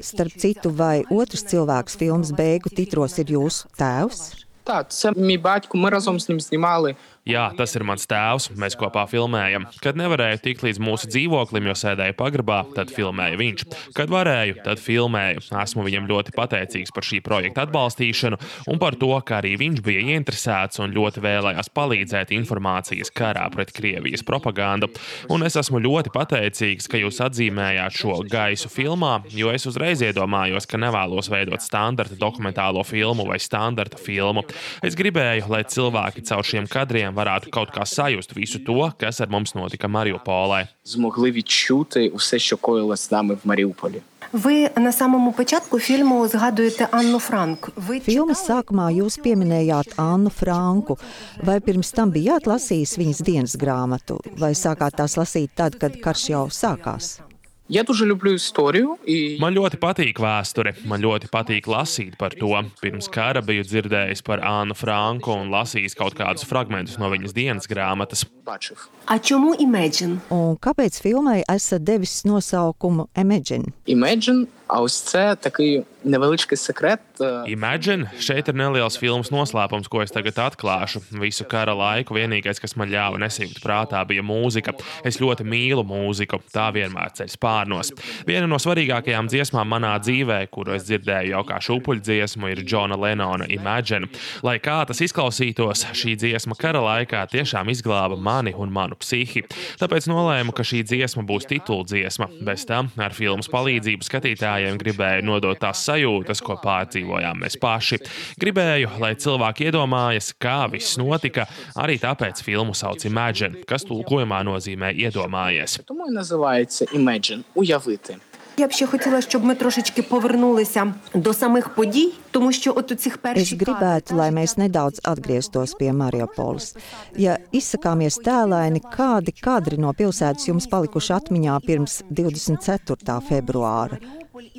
Starp citu, vai otrs cilvēks filmas beigu titros ir jūsu tēvs? Так, це мій батько. Ми разом з ним знімали. Jā, tas ir mans tēvs. Mēs kopā filmējam. Kad nevarēju tikt līdz mūsu dzīvoklim, jo sēdēju pagrabā, tad filmēja viņš. Kad varēju, tad filmēju. Esmu viņam ļoti pateicīgs par šī projekta atbalstīšanu un par to, ka arī viņš bija ieinteresēts un ļoti vēlējās palīdzēt informācijas karā pret Krievijas propagandu. Un es esmu ļoti pateicīgs, ka jūs atzīmējāt šo gaisu filmā, jo es uzreiz iedomājos, ka nevēlos veidot standarta dokumentālo filmu vai standarta filmu. Es gribēju, lai cilvēki caur šiem kadriem varētu kaut kā sajust visu to, kas ar mums notika Mariupolē. Змогли відчути усе, що коїлось з нами в Маріуполі. ви на самому початку фільму згадуєте Анну Франк. Ви Filmas sākumā jūs pieminējāt Annu Franku. Vai pirms tam bijāt lasījis viņas dienas grāmatu, vai sākāt tās lasīt tad, kad karš jau sākās? Я дуже люблю історію і Man ļoti patīk vēsture, man ļoti patīk lasīt par to. Pirms kara biju dzirdējis par Annu Franku un lasījis kaut kādus fragmentus no viņas dienas grāmatas. бачив. А чому Imagine? Un kāpēc filmai esat devis nosaukumu Imagine? Imagine, а ось це такий невеличкий секрет. е, Imagine, šeit ir neliels filmas noslēpums, ko es tagad atklāšu. Visu kara laiku vienīgais, kas man ļāva nesijūt prātā, bija mūzika. Es ļoti mīlu mūziku, tā vienmēr ceļ spārnos. Viena no svarīgākajām dziesmām manā dzīvē, kuru es dzirdēju jau kā šūpuļdziesmu, ir Džona Lenona Imagine. Lai kā tas izklausītos, šī dziesma kara laikā tiešām izglāba mani un manu psihi. Tāpēc nolēmu, ka šī dziesma būs tituldziesma. Bez tam ar filmas palīdzību skatītājiem gribēju nodot tās sajūtas, ko pārdzīvojām mēs paši. Gribēju, lai cilvēki iedomājas, kā viss notika, arī tāpēc filmu sauc Imagine, kas tulkojumā nozīmē iedomājies. Тому і називається Imagine – уявити. Я б ще хотіла, щоб ми трошечки повернулися до самих подій, тому що от у цих Es перших gribētu, lai mēs nedaudz atgrieztos pie Mariupoles. Ja izsakāmies tēlaini, kādi kadri no pilsētas jums palikuši atmiņā pirms 24. februāra?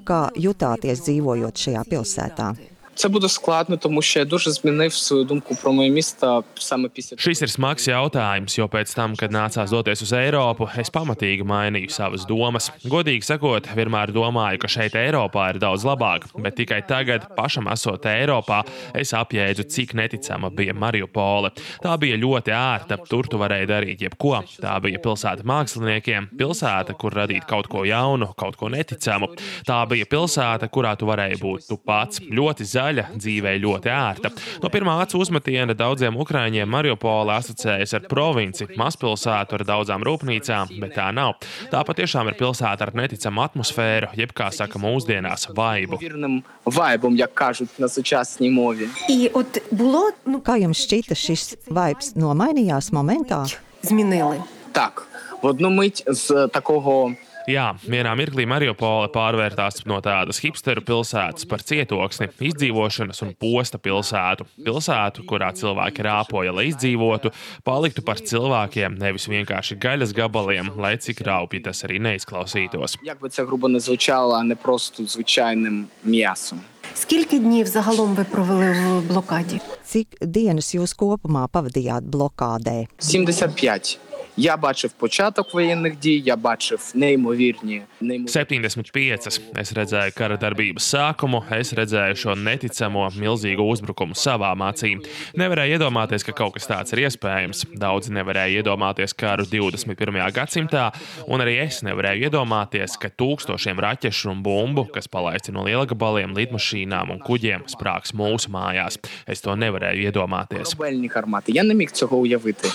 Kā jutāties dzīvojot šajā pilsētā? Це буде складно, тому що я дуже змінив свою думку про моє місто саме після Šis ir smags jautājums, jo pēc tam, kad nācās doties uz Eiropu, es pamatīgi mainīju savas domas. Godīgi sakot, vienmēr domāju, ka šeit Eiropā ir daudz labāk, bet tikai tagad, pašam esot Eiropā, es apjēdzu, cik neticama bija Mariupole. Tā bija ļoti ērta, tur tu varēji darīt jebko. Tā bija pilsēta māksliniekiem, pilsēta, kur radīt kaut ko jaunu, kaut ko neticamu. Tā bija pilsēta, kurā tu varēji būt tu pats. Ļoti zaļa, dzīvē ļoti ērta. No pirmā acu uzmetiena daudziem ukrāņiem Mariupola asociējas ar provinci, mazpilsētu ar daudzām rūpnīcām, bet tā nav. Tā patiešām ir pilsēta ar neticamu atmosfēru, jeb kā saka mūsdienās, vaibu. вірним вайбом, як кажуть на сучасній мові. І от було ну Kā jums šķita šis vibes nomainījās momentā? змінили. Так, в одну мить з такого Jā, vienā mirklī Mariupole pārvērtās no tādas hipsteru pilsētas par cietoksni, izdzīvošanas un posta pilsētu. Pilsētu, kurā cilvēki rāpoja, lai izdzīvotu, paliktu par cilvēkiem, nevis vienkārši gaļas gabaliem, lai cik raupji tas arī neizklausītos. як би це грубо не звучало, а не просто звичайним м'ясом. Скільки днів загалом ви провели в блокаді? Cik dienas jūs kopumā pavadījāt blokādē? 75. Я бачив початок воєнних дій, я бачив неймовірні, неймовірні 75. Es redzēju kara darbības sākumu, es redzēju šo neticamo, milzīgo uzbrukumu savām acīm. Nevarēju iedomāties, ka kaut kas tāds ir iespējams. Daudzi nevarēja iedomāties karu 21. gadsimtā, un arī es nevarēju iedomāties, ka tūkstošiem raķešu un bumbu, kas palaisti no lielgabaliem, lidmašīnām un kuģiem, sprāgs mūsu mājās. Es to nevarēju iedomāties. корабельні гармати. Я не міг цього уявити.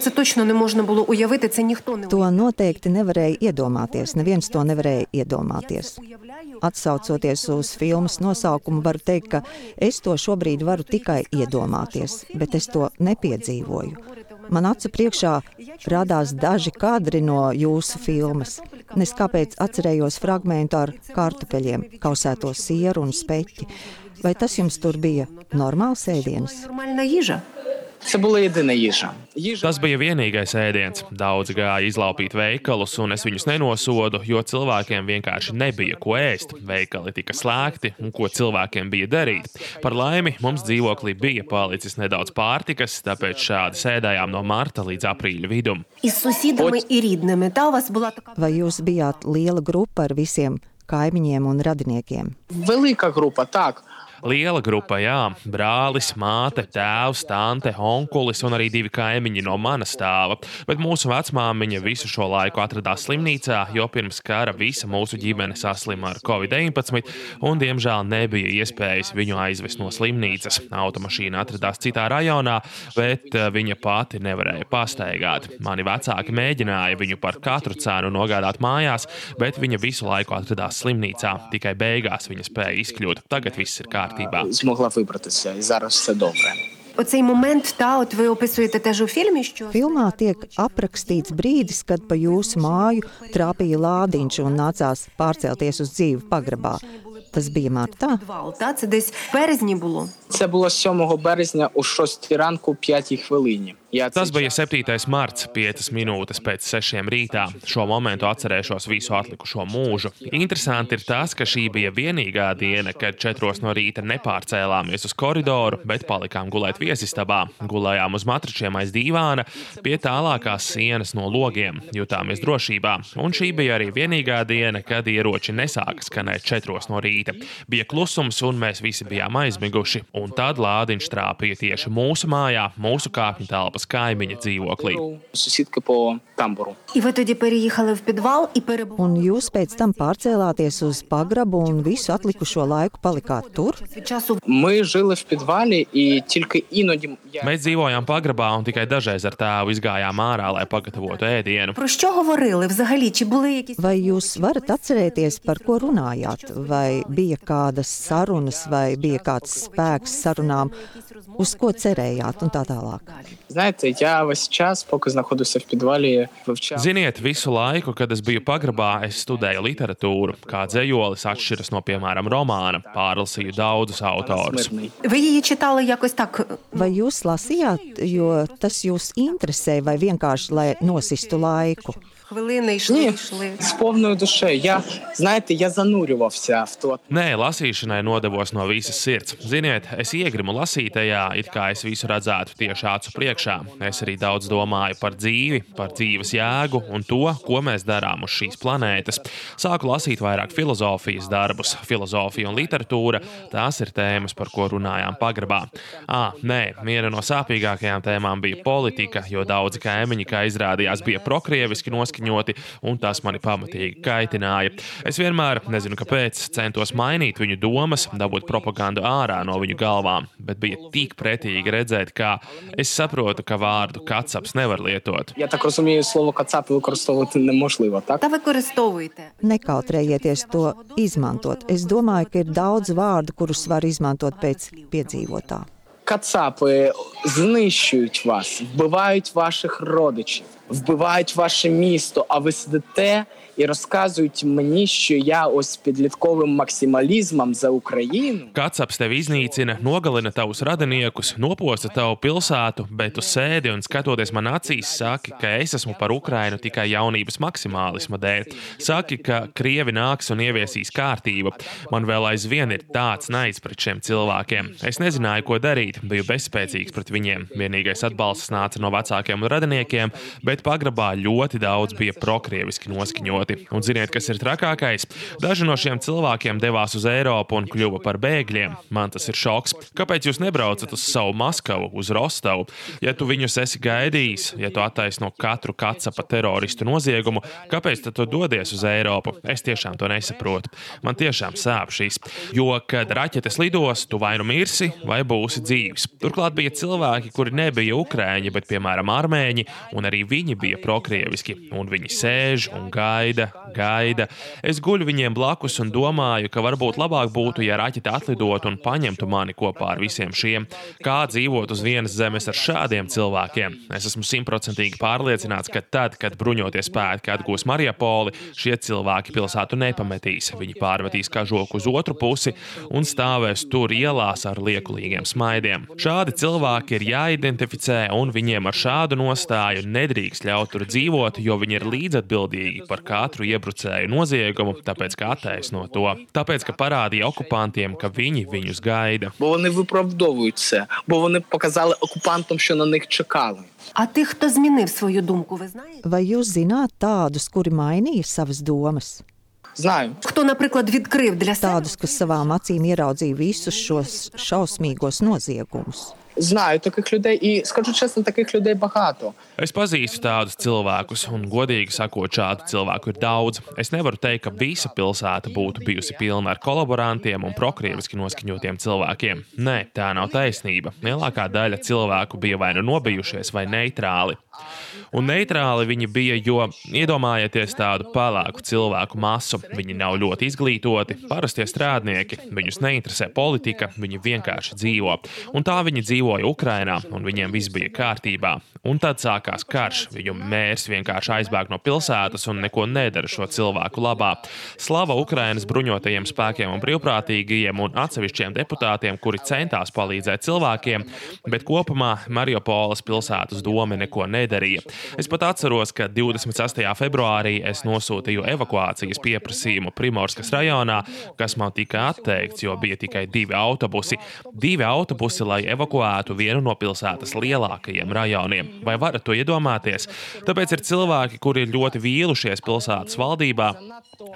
Це точно не можна було уявити. Це ніхто не To noteikti nevarēja iedomāties. Neviens to nevarēja iedomāties. Atsaucoties uz filmas nosaukumu, varu teikt, ka es to šobrīd varu tikai iedomāties, bet es to nepiedzīvoju. Man acu priekšā radās daži kadri no jūsu filmas. Es kāpēc atcerējos fragment ar kartupeļiem, kausēto sieru un speķi. Vai tas jums tur bija normāls ēdiens? нормальна їжа. Це була єдина їжа. Їжа Tas bija vienīgais ēdiens. Daudzi gāja izlaupīt veikalus, un es viņus nenosodu, jo cilvēkiem vienkārši nebija ko ēst. Veikali tika slēgti, un ko cilvēkiem bija darīt. Par laimi, mums dzīvoklī bija palicis nedaudz pārtikas, tāpēc šādi sēdējām no marta līdz aprīļa vidum. Із сусідами і рідними. Та у вас була така Vai jūs bijāt liela grupa ar visiem kaimiņiem un radiniekiem? велика група, так. Liela grupa, jā, brālis, māte, tēvs, tante, onkulis un arī divi kaimiņi no manas stāva. Bet mūsu vecmāmiņa visu šo laiku atradās slimnīcā, jo pirms kara visa mūsu ģimene saslima ar covid-19, un diemžēl nebija iespējas viņu aizvest no slimnīcas. Automašīna atradās citā rajonā, bet eh, viņa pati nevarēja pastaigāt. Mani vecāki mēģināja viņu par katru cenu nogādāt mājās, bet viņa visu laiku atradās slimnīcā. Tikai beigās viņa spēja izkļūt. Tagad viss ir kārtībā Змогла вибратися, і зараз все добре. оцей момент, та от ви описуєте теж у фільмі, що Filmā tiek aprakstīts brīdis, kad pa jūsu māju trāpīja lādiņš un nācās pārcelties uz dzīvi pagrabā. Tas bija martā. підвал, та це десь в березні було. Це було 7 березня о 6 ранку, 5 хвилині. Tas bija 7. marts, 5 minūtes pēc 6 rītā. Šo momentu atcerēšos visu atlikušo mūžu. Interesanti ir tas, ka šī bija vienīgā diena, kad 4 no rīta nepārcēlāmies uz koridoru, bet palikām gulēt viesistabā. Gulējām uz matračiem aiz dīvāna, pie tālākās sienas no logiem, jutāmies drošībā. Un šī bija arī vienīgā diena, kad ieroči nesāka skanēt 4 no rīta. Bija klusums, un mēs visi bijām aizmiguši. Un tad lādiņš trāpīja tieši mūsu mājā, mūsu kāpņu telpas ielas kaimiņa dzīvoklī. Un jūs pēc tam pārcēlāties uz pagrabu un visu atlikušo laiku palikāt tur? Mēs dzīvojām pagrabā un tikai dažreiz ar tēvu izgājām ārā, lai pagatavotu ēdienu. Vai jūs varat atcerēties, par ko runājāt? Vai bija kādas sarunas vai bija kāds spēks sarunām, uz ko cerējāt un tā tālāk? знаєте, я весь час, поки знаходився в підвалі, вивчав Ziniet, visu laiku, kad es biju pagrabā, es studēju literatūru. Kā dzējolis atšķiras no, piemēram, romāna. Pārlasīju daudzus autorus. мирний. ви її читали якось так? Vai jūs lasījāt, jo tas jūs interesē, vai vienkārši lai nosistu laiku? хвилини йшли, Ні, йшли. з повною душею. Я, знаєте, я занурювався в то. Nē, lasīšanai nodevos no visas sirds. Ziniet, es iegrimu lasīt tajā, it kā es visu redzētu tieši acu priekšā. Es arī daudz domāju par dzīvi, par dzīves jēgu un to, ko mēs darām uz šīs planētas. Sāku lasīt vairāk filozofijas darbus, filozofija un literatūra. Tās ir tēmas, par ko runājām pagrabā. Ah, nē, viena no sāpīgākajām tēmām bija politika, jo daudzi kaimiņi, kā izrādījās, bija prokrieviski noskaņoti, un tas mani pamatīgi kaitināja. Es vienmēr, nezinu kāpēc, centos mainīt viņu domas, dabūt propagandu ārā no viņu galvām, bet bija tik pretīgi redzēt, kā es saprotu, ka vārdu kacaps nevar lietot. Я так розумію, слово кацапи використовувати неможливо, так? Та використовуйте. Nekautrējieties to izmantot. Es domāju, ka ir daudz vārdu, kurus var izmantot pēc piedzīvotā. Кацапи знищують вас, вбивають ваших родичів, Вбивають ваше місто, а ви сидите і розказують мені, що я ось підлітковим максималізмом за Україну. Kacaps tevi iznīcina, nogalina tavus radiniekus, noposta tavu pilsētu, bet tu sēdi un skatoties man acīs, saki, ka es esmu par Ukrainu tikai jaunības maksimālisma dēļ. Saki, ka krievi nāks un ieviesīs kārtību. Man vēl aizvien ir tāds naids pret šiem cilvēkiem. Es nezināju, ko darīt, biju bezspēcīgs pret viņiem. Vienīgais atbalsts nāca no vecākiem un radiniekiem, bet pagrabā ļoti daudz bija prokrieviski noskaņoti. Un ziniet, kas ir trakākais? Daži no šiem cilvēkiem devās uz Eiropu un kļuva par bēgļiem. Man tas ir šoks. Kāpēc jūs nebraucat uz savu Maskavu, uz Rostovu? Ja tu viņus esi gaidījis, ja tu attaisno katru kacapa teroristu noziegumu, kāpēc tad tu dodies uz Eiropu? Es tiešām to nesaprotu. Man tiešām sāp šīs. Jo, kad raķetes lidos, tu vai nu mirsi, vai būsi dzīves. Turklāt bija cilvēki, kuri nebija ukrāņi, bet piemēram armēņi, un arī viņi bija prokrieviski. Un viņi sēž un gaida, gaida. Es guļu viņiem blakus un domāju, ka varbūt labāk būtu, ja raķete atlidotu un paņemtu mani kopā ar visiem šiem. Kā dzīvot uz vienas zemes ar šādiem cilvēkiem? Es esmu simtprocentīgi pārliecināts, ka tad, kad bruņoties spēki atgūs Mariupoli, šie cilvēki pilsētu nepametīs. Viņi pārmetīs kažoku uz otru pusi un stāvēs tur ielās ar liekulīgiem smaidiem. Šādi cilvēki ir jāidentificē, un viņiem ar šādu nostāju nedrīkst ļaut tur dzīvot, jo viņi ir līdzatbildīgi par katru iebrucēju noziegumu, tāpēc ka attaisno to. Tāpēc, ka parādīja okupantiem, ka viņi viņus gaida. Бо вони виправдовують це, бо вони показали окупантам, що на них чекали. А тих, хто змінив свою думку, ви знаєте? Vai jūs zināt tādus, kuri mainīja savas domas? Знаю. Хто, наприклад, відкрив для себе Tādus, kas savām acīm ieraudzīja visus šos šausmīgos noziegumus. Знаю таких людей, і скажу чесно, таких людей багато. Es pazīstu tādus cilvēkus, un, godīgi sakot, šādu cilvēku ir daudz. Es nevaru teikt, ka visa pilsēta būtu bijusi pilna ar kolaborantiem un prokrieviski noskaņotiem cilvēkiem. Nē, tā nav taisnība. Lielākā daļa cilvēku bija vai nu nobijušies, vai neitrāli. Un neitrāli viņi bija, jo iedomājieties tādu pelēku cilvēku masu. Viņi nav ļoti izglītoti, parastie strādnieki, viņus neinteresē politika, viņi vienkārši dzīvo. Un tā viņi dzīvoja Ukrajinā, un viņiem viss bija kārtībā. Un tad sākās karš. Viņu mērs vienkārši aizbēg no pilsētas un neko nedara šo cilvēku labā. Slava Ukrainas bruņotajiem spēkiem un brīvprātīgajiem un atsevišķiem deputātiem, kuri centās palīdzēt cilvēkiem, bet kopumā Mariupoles pilsētas doma neko nedarīja. Es pat atceros, ka 28. februārī es nosūtīju evakuācijas pieprasījumu Primorskas rajonā, kas man tika atteikts, jo bija tikai divi autobusi. Divi autobusi, lai evakuētu vienu no pilsētas lielākajiem rajoniem. Vai varat to iedomāties? Tāpēc ir cilvēki, kuri ir ļoti vīlušies pilsētas valdībā,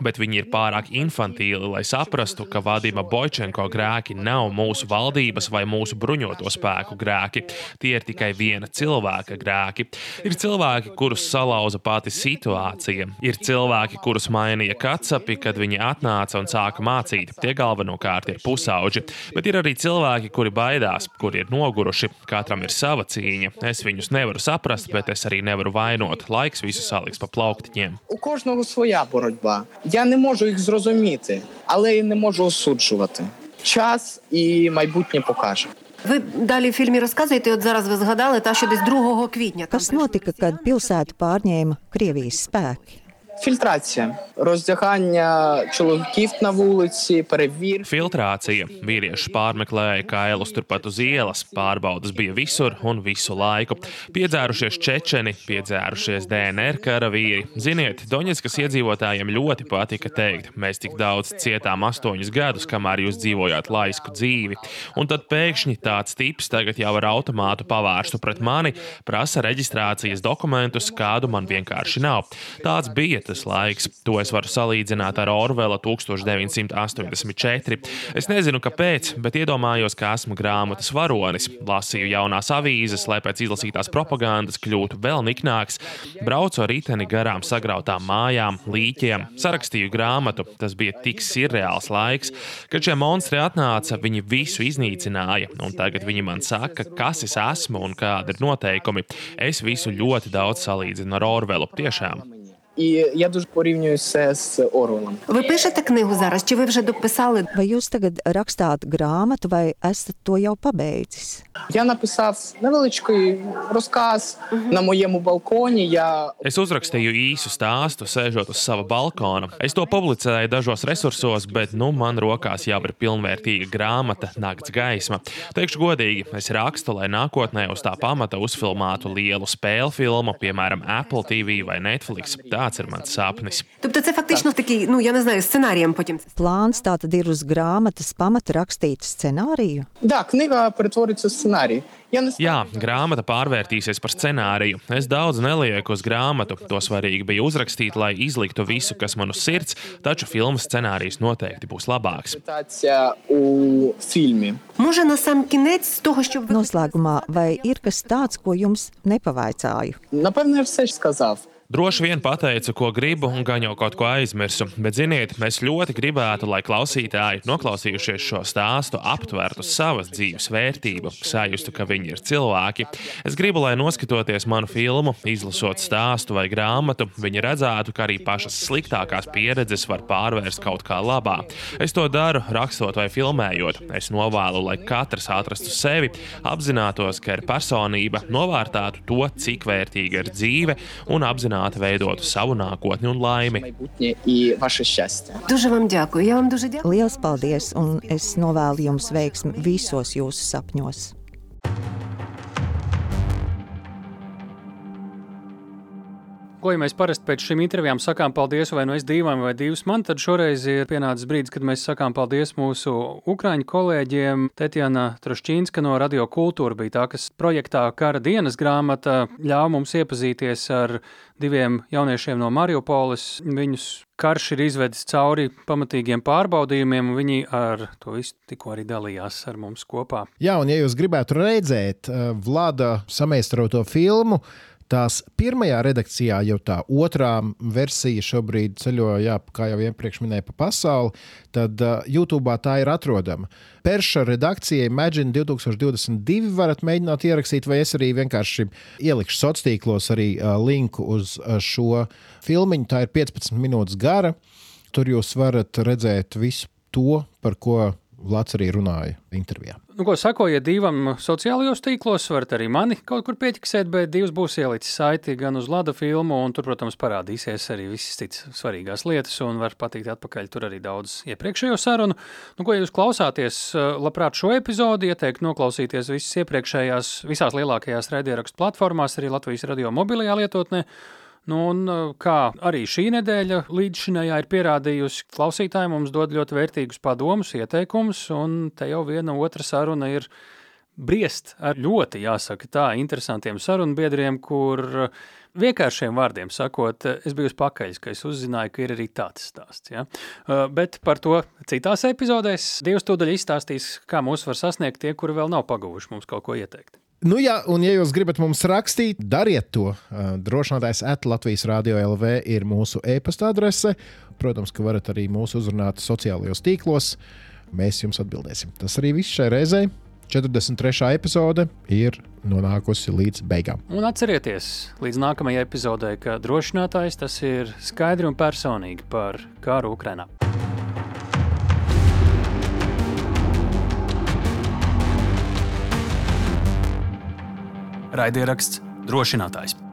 bet viņi ir pārāk infantīli, lai saprastu, ka Vadima Bočenko grēki nav mūsu valdības vai mūsu bruņoto spēku grēki. Tie ir tikai viena cilvēka grēki. Ir cilvēki, kurus salauza pati situācija. Ir cilvēki, kurus mainīja kacapi, kad viņi atnāca un sāka mācīt. Tie galvenokārt ir pusauģi. Bet ir arī cilvēki, kuri baidās, kuri ir noguruši. Katram ir sava cīņa. Es viņus nevaru saprast, bet es arī nevaru vainot. Laiks visu saliks pa plauktiņiem. У кожного своя боротьба. Я не можу їх зрозуміти, але і не можу осуджувати. Час і майбутнє покаже. Vi dāļi filmī raskazīt, jo zaraz vi zgadāli tā šodien 2. kvietņa. Kas notika, kad pilsētu pārņēma Krievijas spēki? Фільтрація, роздягання чоловіків на вулиці, перевір. Filtrācija. Vīrieši pārmeklēja kailus turpat uz ielas, pārbaudas bija visur un visu laiku. Piedzērušies čečeni, piedzērušies DNR karavīri. Ziniet, Doņetskas iedzīvotājiem ļoti patika teikt, mēs tik daudz cietām astoņus gadus, kamēr jūs dzīvojāt laisku dzīvi. Un tad pēkšņi tāds tips tagad jau ar automātu pavērstu pret mani, prasa reģistrācijas dokumentus, kādu man vienkārši nav. Tāds bija tas laiks. To es varu salīdzināt ar Orvela 1984. Es nezinu, kāpēc, bet iedomājos, ka esmu grāmatas varonis. Lasīju jaunās avīzes, lai pēc izlasītās propagandas kļūtu vēl niknāks. Braucu ar riteni garām sagrautām mājām, līķiem, sarakstīju grāmatu. Tas bija tik sirreāls laiks, kad šie monstri atnāca, viņi visu iznīcināja. Un tagad viņi man saka, kas es esmu un kādi ir noteikumi. Es visu ļoti daudz salīdzinu ar Orvelu. Tiešām. І я дуже порівнюю це з Орвелом. Ви пишете книгу зараз, чи ви вже дописали? Vai jūs tagad rakstāt grāmatu, vai esat to jau pabeidzis? Я написав невеличкий розказ на моєму балконі. Я Es uzrakstīju īsu stāstu, sēžot uz sava balkona. Es to publicēju dažos resursos, bet nu man rokās jau ir pilnvērtīga grāmata, nakts gaisma. Teikšu godīgi, es rakstu, lai nākotnē uz tā pamata uzfilmētu lielu spēļu filmu, piemēram, Apple TV vai Netflix. Tāds ir mans sapnis. Тобто це фактично такий, ну я не знаю, сценарієм потім. Plāns tā tad ir uz grāmatas pamata rakstīt scenāriju. да, книга перетвориться в сценарій. Я не Jā, grāmata pārvērtīsies par scenāriju. Es daudz nelieku uz grāmatu. To svarīgi bija uzrakstīt, lai izliktu visu, kas man uz sirds, taču filmas scenārijs noteikti būs labāks. інтерпретація у фільмі. Може, на сам кінець з того, що ви Noslēgumā, vai ir kas tāds, ko jums nepavaicāju? Напевно, я все ж сказав. Droši vien pateicu, ko gribu, un gan jau kaut ko aizmirsu. Bet, ziniet, mēs ļoti gribētu, lai klausītāji, noklausījušies šo stāstu, aptvertu savas dzīves vērtību, sajustu, ka viņi ir cilvēki. Es gribu, lai noskatoties manu filmu, izlasot stāstu vai grāmatu, viņi redzētu, ka arī pašas sliktākās pieredzes var pārvērst kaut kā labā. Es to daru, rakstot vai filmējot. Es novēlu, lai katrs atrastu sevi, apzinātos, ka ir personība, novērtētu to, cik vērtīga ir dzīve un apzināti veidotu savu nākotni un laimi. Lielas paldies, un es novēlu jums veiksmi visos jūsu sapņos! Ko ja mēs parasti pēc šīm intervijām sakām paldies vai nu es divam vai divas man, tad šoreiz ir pienācis brīdis, kad mēs sakām paldies mūsu ukraiņu kolēģiem. Tetjana Trošķīnska no Radio Kultūra bija tā, kas projektā Kara dienas grāmata ļāva mums iepazīties ar diviem jauniešiem no Mariupolis. Viņus karš ir izvedis cauri pamatīgiem pārbaudījumiem, un viņi ar to visu tikko arī dalījās ar mums kopā. Jā, un ja jūs gribētu redzēt uh, Vlada sameistaroto filmu, tās pirmajā redakcijā jau tā otrā versija šobrīd ceļo, jā, kā jau iepriekš minēju, pa pasauli, tad uh, YouTube tā ir atrodama. Perša redakcija Imagine 2022 varat mēģināt ierakstīt, vai es arī vienkārši ielikšu sociālos tīklos arī uh, linku uz uh, šo filmu. Tā ir 15 minūtes gara. Tur jūs varat redzēt visu to, par ko Vlads arī runāja intervijā. Nu, ko sakojiet divam sociālajos tīklos, varat arī mani kaut kur pieķiksēt, bet divs būs ielicis saiti gan uz Lada filmu, un tur, protams, parādīsies arī visas citas svarīgās lietas, un var patikt atpakaļ tur arī daudz iepriekšējo sarunu. Nu, ko jūs klausāties, labprāt šo epizodi, ieteiktu noklausīties visas iepriekšējās, visās lielākajās raidierakstu platformās, arī Latvijas radio mobilajā lietotnē. Nu, un kā arī šī nedēļa līdzšinējā ir pierādījusi, klausītāji mums dod ļoti vērtīgus padomus, ieteikumus, un te jau viena otra saruna ir briest ar ļoti, jāsaka tā, interesantiem sarunbiedriem, kur vienkāršiem vārdiem sakot, es biju pakaļ, ka es uzzināju, ka ir arī tāds stāsts. Ja? Bet par to citās epizodēs divas tūdaļ izstāstīs, kā mūs var sasniegt tie, kuri vēl nav paguvuši mums kaut ko ieteikt. Nu, jā, un, ja jūs gribat mums rakstīt, dariet to. Drošinātājs at Latvijas Rādio LV ir mūsu e-pasta adrese. Protams, ka varat arī mūs uzrunāt sociālajos tīklos. Mēs jums atbildēsim. Tas arī viss šai reizei. 43. epizode ir nonākusi līdz beigām. Un atcerieties, līdz nākamajai epizodei, ka drošinātājs tas ir skaidri un personīgi par kāru Ukrajinā. Raidieraksts drošinātājs.